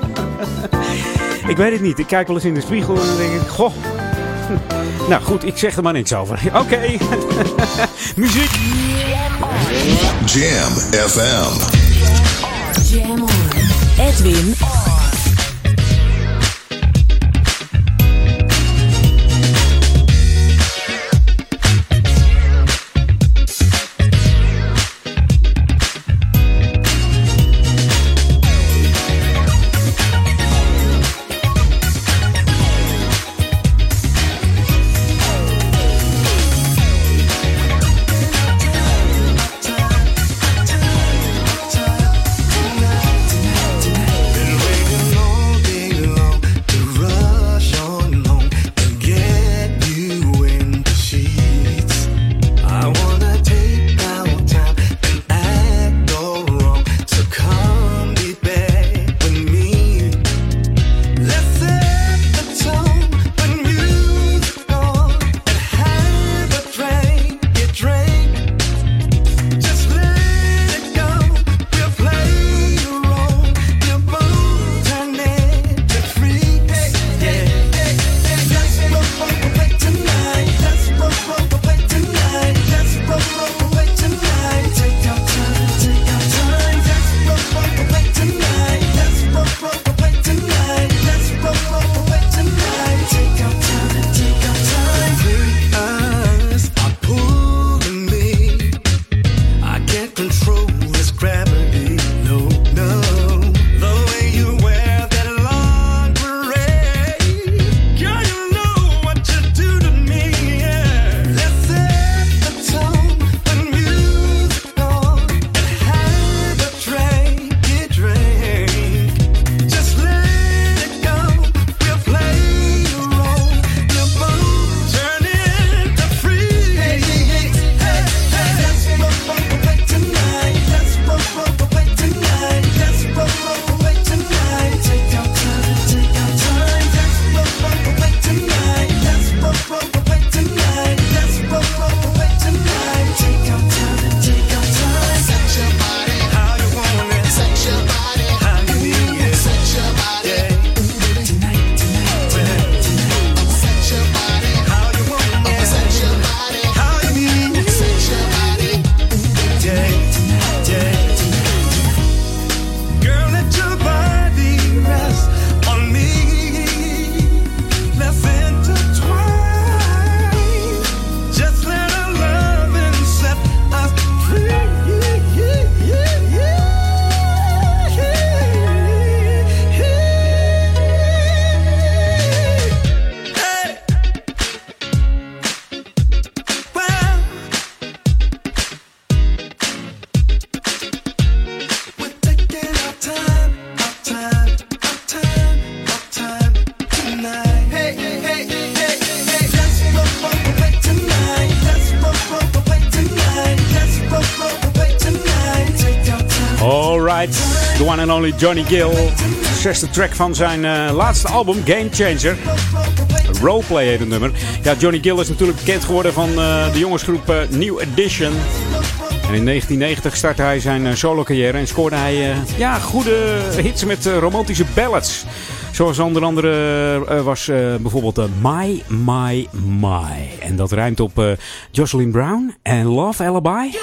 ik weet het niet. Ik kijk wel eens in de spiegel en dan denk ik, goh. Nou goed, ik zeg er maar niks over. Oké. Okay. Muziek. Jam FM. Jam on. Edwin on. Johnny Gill. Zesde track van zijn eh, laatste album, Game Changer. Roleplay heet het nummer. Ja, Johnny Gill is natuurlijk bekend geworden van eh, de jongensgroep eh, New Edition. En in 1990 startte hij zijn solo-carrière en scoorde hij ja, goede hits met romantische ballads. Zoals onder andere was bijvoorbeeld My, My, My. En dat rijmt op Jocelyn Brown en Love Alibi.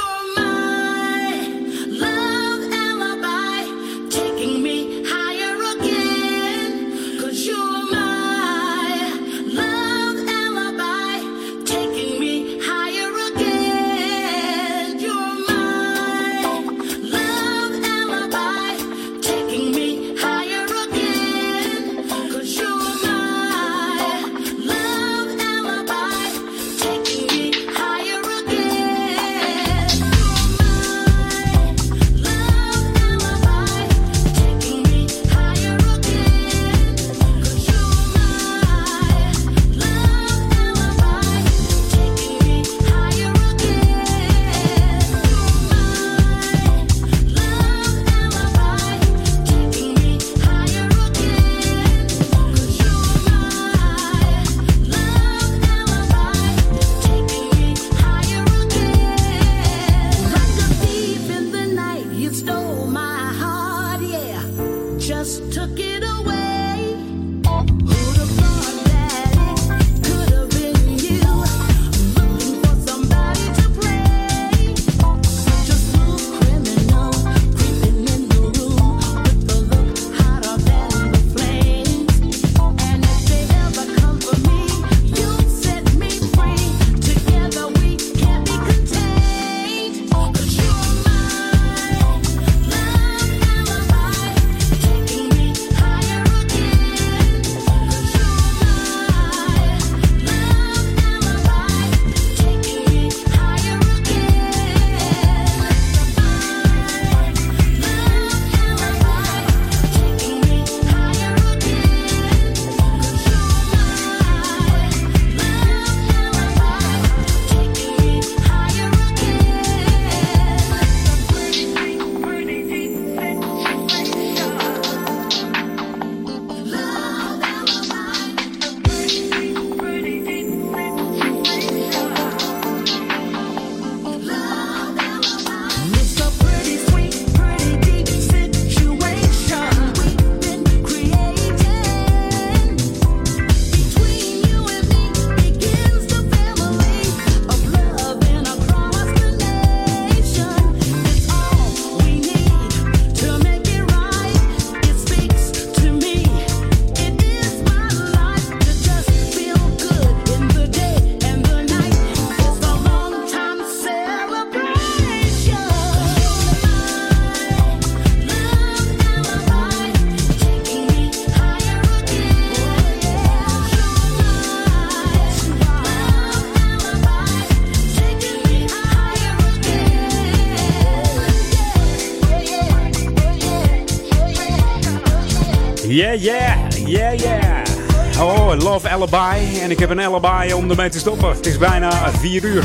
Yeah, yeah, yeah, yeah. Oh, Love Alibi. En ik heb een alibi om ermee te stoppen. Het is bijna 4 uur.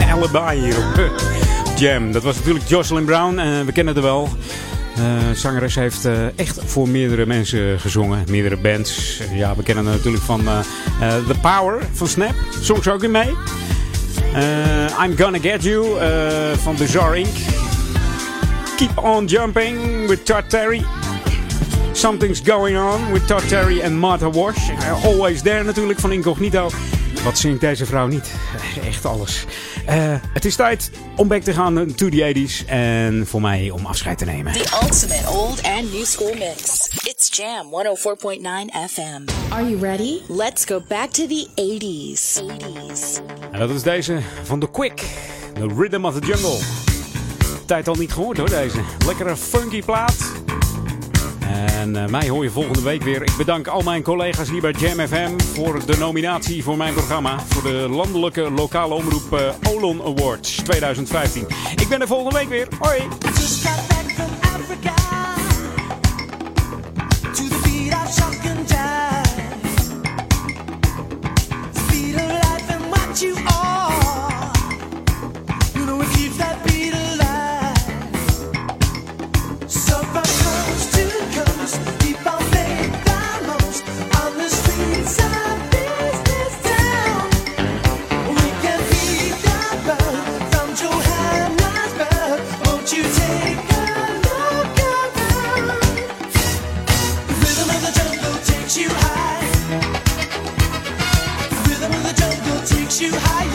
alibi hier op Jam. Dat was natuurlijk Jocelyn Brown. en we kennen haar wel. Eh zangeres heeft eh, echt voor meerdere mensen gezongen. Meerdere bands. Ja, we kennen haar natuurlijk van eh, eh, The Power van Snap. Zong ze ook in mee. Eh, I'm Gonna Get You eh, van Bizarre Inc. Keep On Jumping with Todd Terry. Something's Going On with Todd Terry en Martha Wash. Uh, Always There natuurlijk van Incognito. Wat zingt deze vrouw niet? Echt alles. Eh, het is tijd om back te gaan to the 80s. En voor mij om afscheid te nemen. The ultimate old and new school mix. It's Jam 104.9 FM. Are you ready? Let's go back to the 80s. 80s. En dat is deze van The Quick. The Rhythm of the Jungle. Tijd al niet gehoord hoor deze. Lekkere funky plaat. En eh, mij hoor je volgende week weer. Ik bedank al mijn collega's hier bij Jam FM voor de nominatie voor mijn programma. Voor de landelijke lokale omroep eh, Olon Awards 2015. Ik ben er volgende week weer. Hoi! You higher.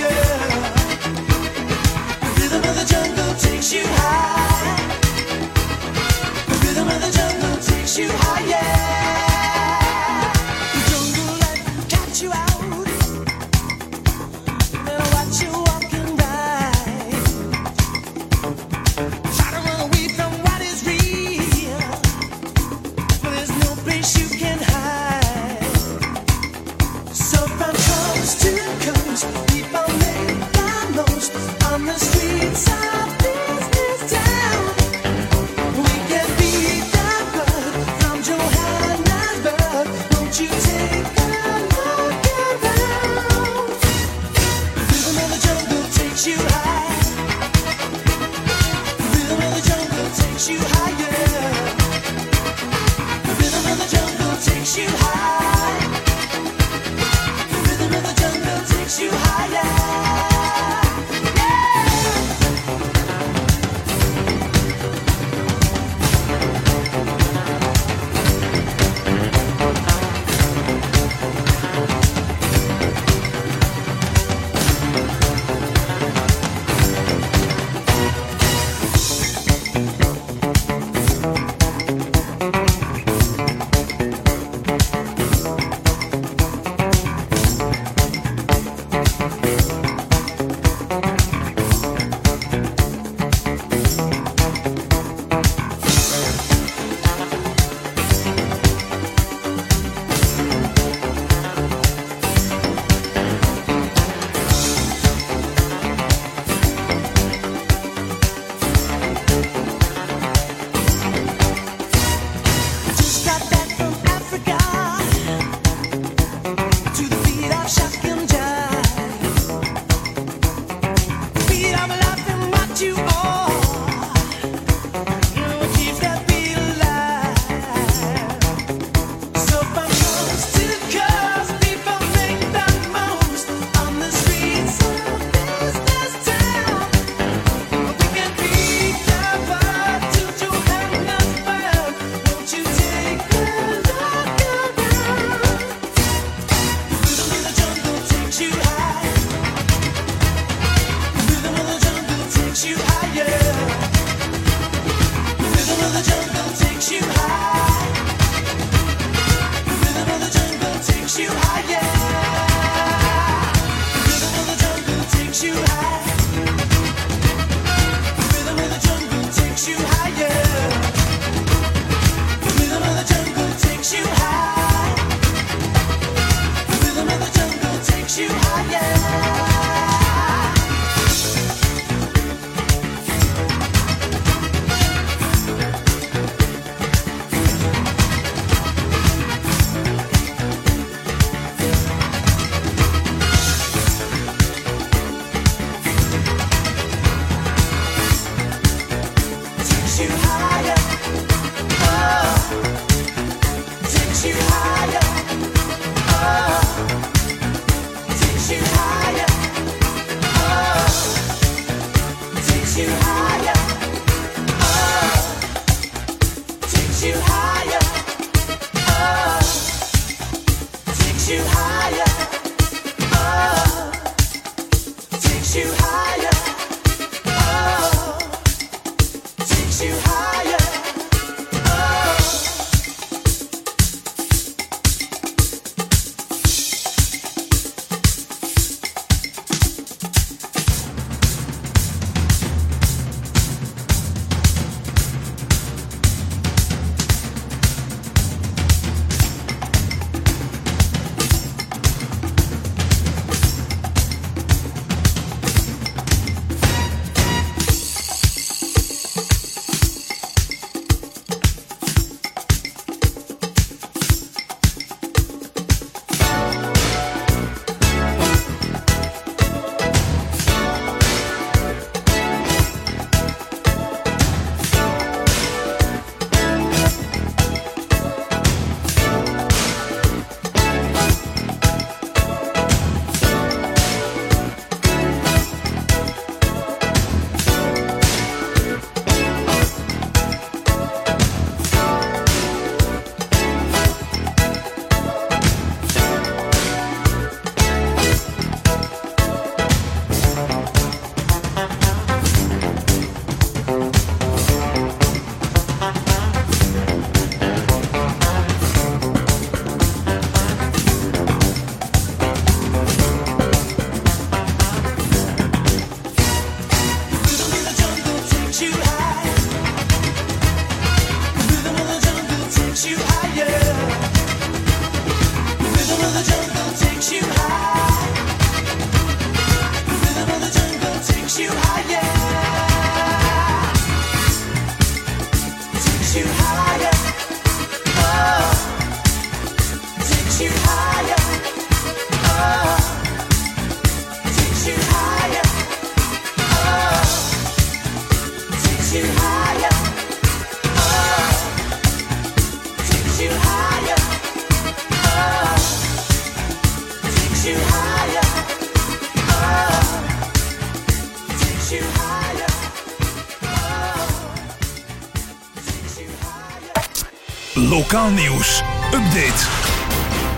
Nieuws. Update.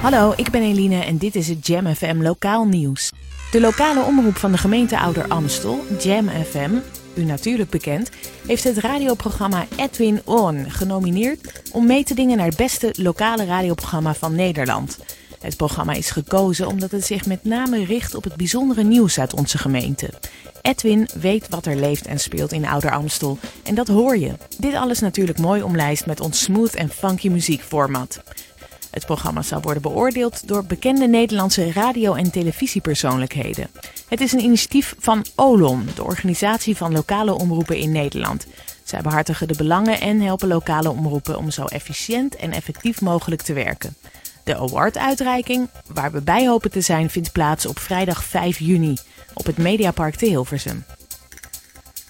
Hallo, ik ben Eline en dit is het Jam FM lokaal nieuws. De lokale omroep van de gemeente Ouder Amstel, Jam FM, u natuurlijk bekend, heeft het radioprogramma Edwin On genomineerd om mee te dingen naar het beste lokale radioprogramma van Nederland. Het programma is gekozen omdat het zich met name richt op het bijzondere nieuws uit onze gemeente. Edwin weet wat er leeft en speelt in Ouder Amstel en dat hoor je. Dit alles natuurlijk mooi omlijst met ons smooth en funky muziekformat. Het programma zal worden beoordeeld door bekende Nederlandse radio- en televisiepersoonlijkheden. Het is een initiatief van OLON, de organisatie van lokale omroepen in Nederland. Zij behartigen de belangen en helpen lokale omroepen om zo efficiënt en effectief mogelijk te werken. De awarduitreiking, waar we bij hopen te zijn, vindt plaats op vrijdag 5 juni op het Mediapark te Hilversum.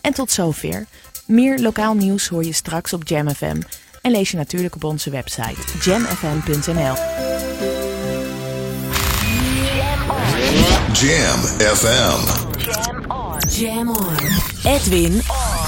En tot zover. Meer lokaal nieuws hoor je straks op Jam FM en lees je natuurlijk op onze website jamfm.nl. Jam FM. Jam on. Edwin on.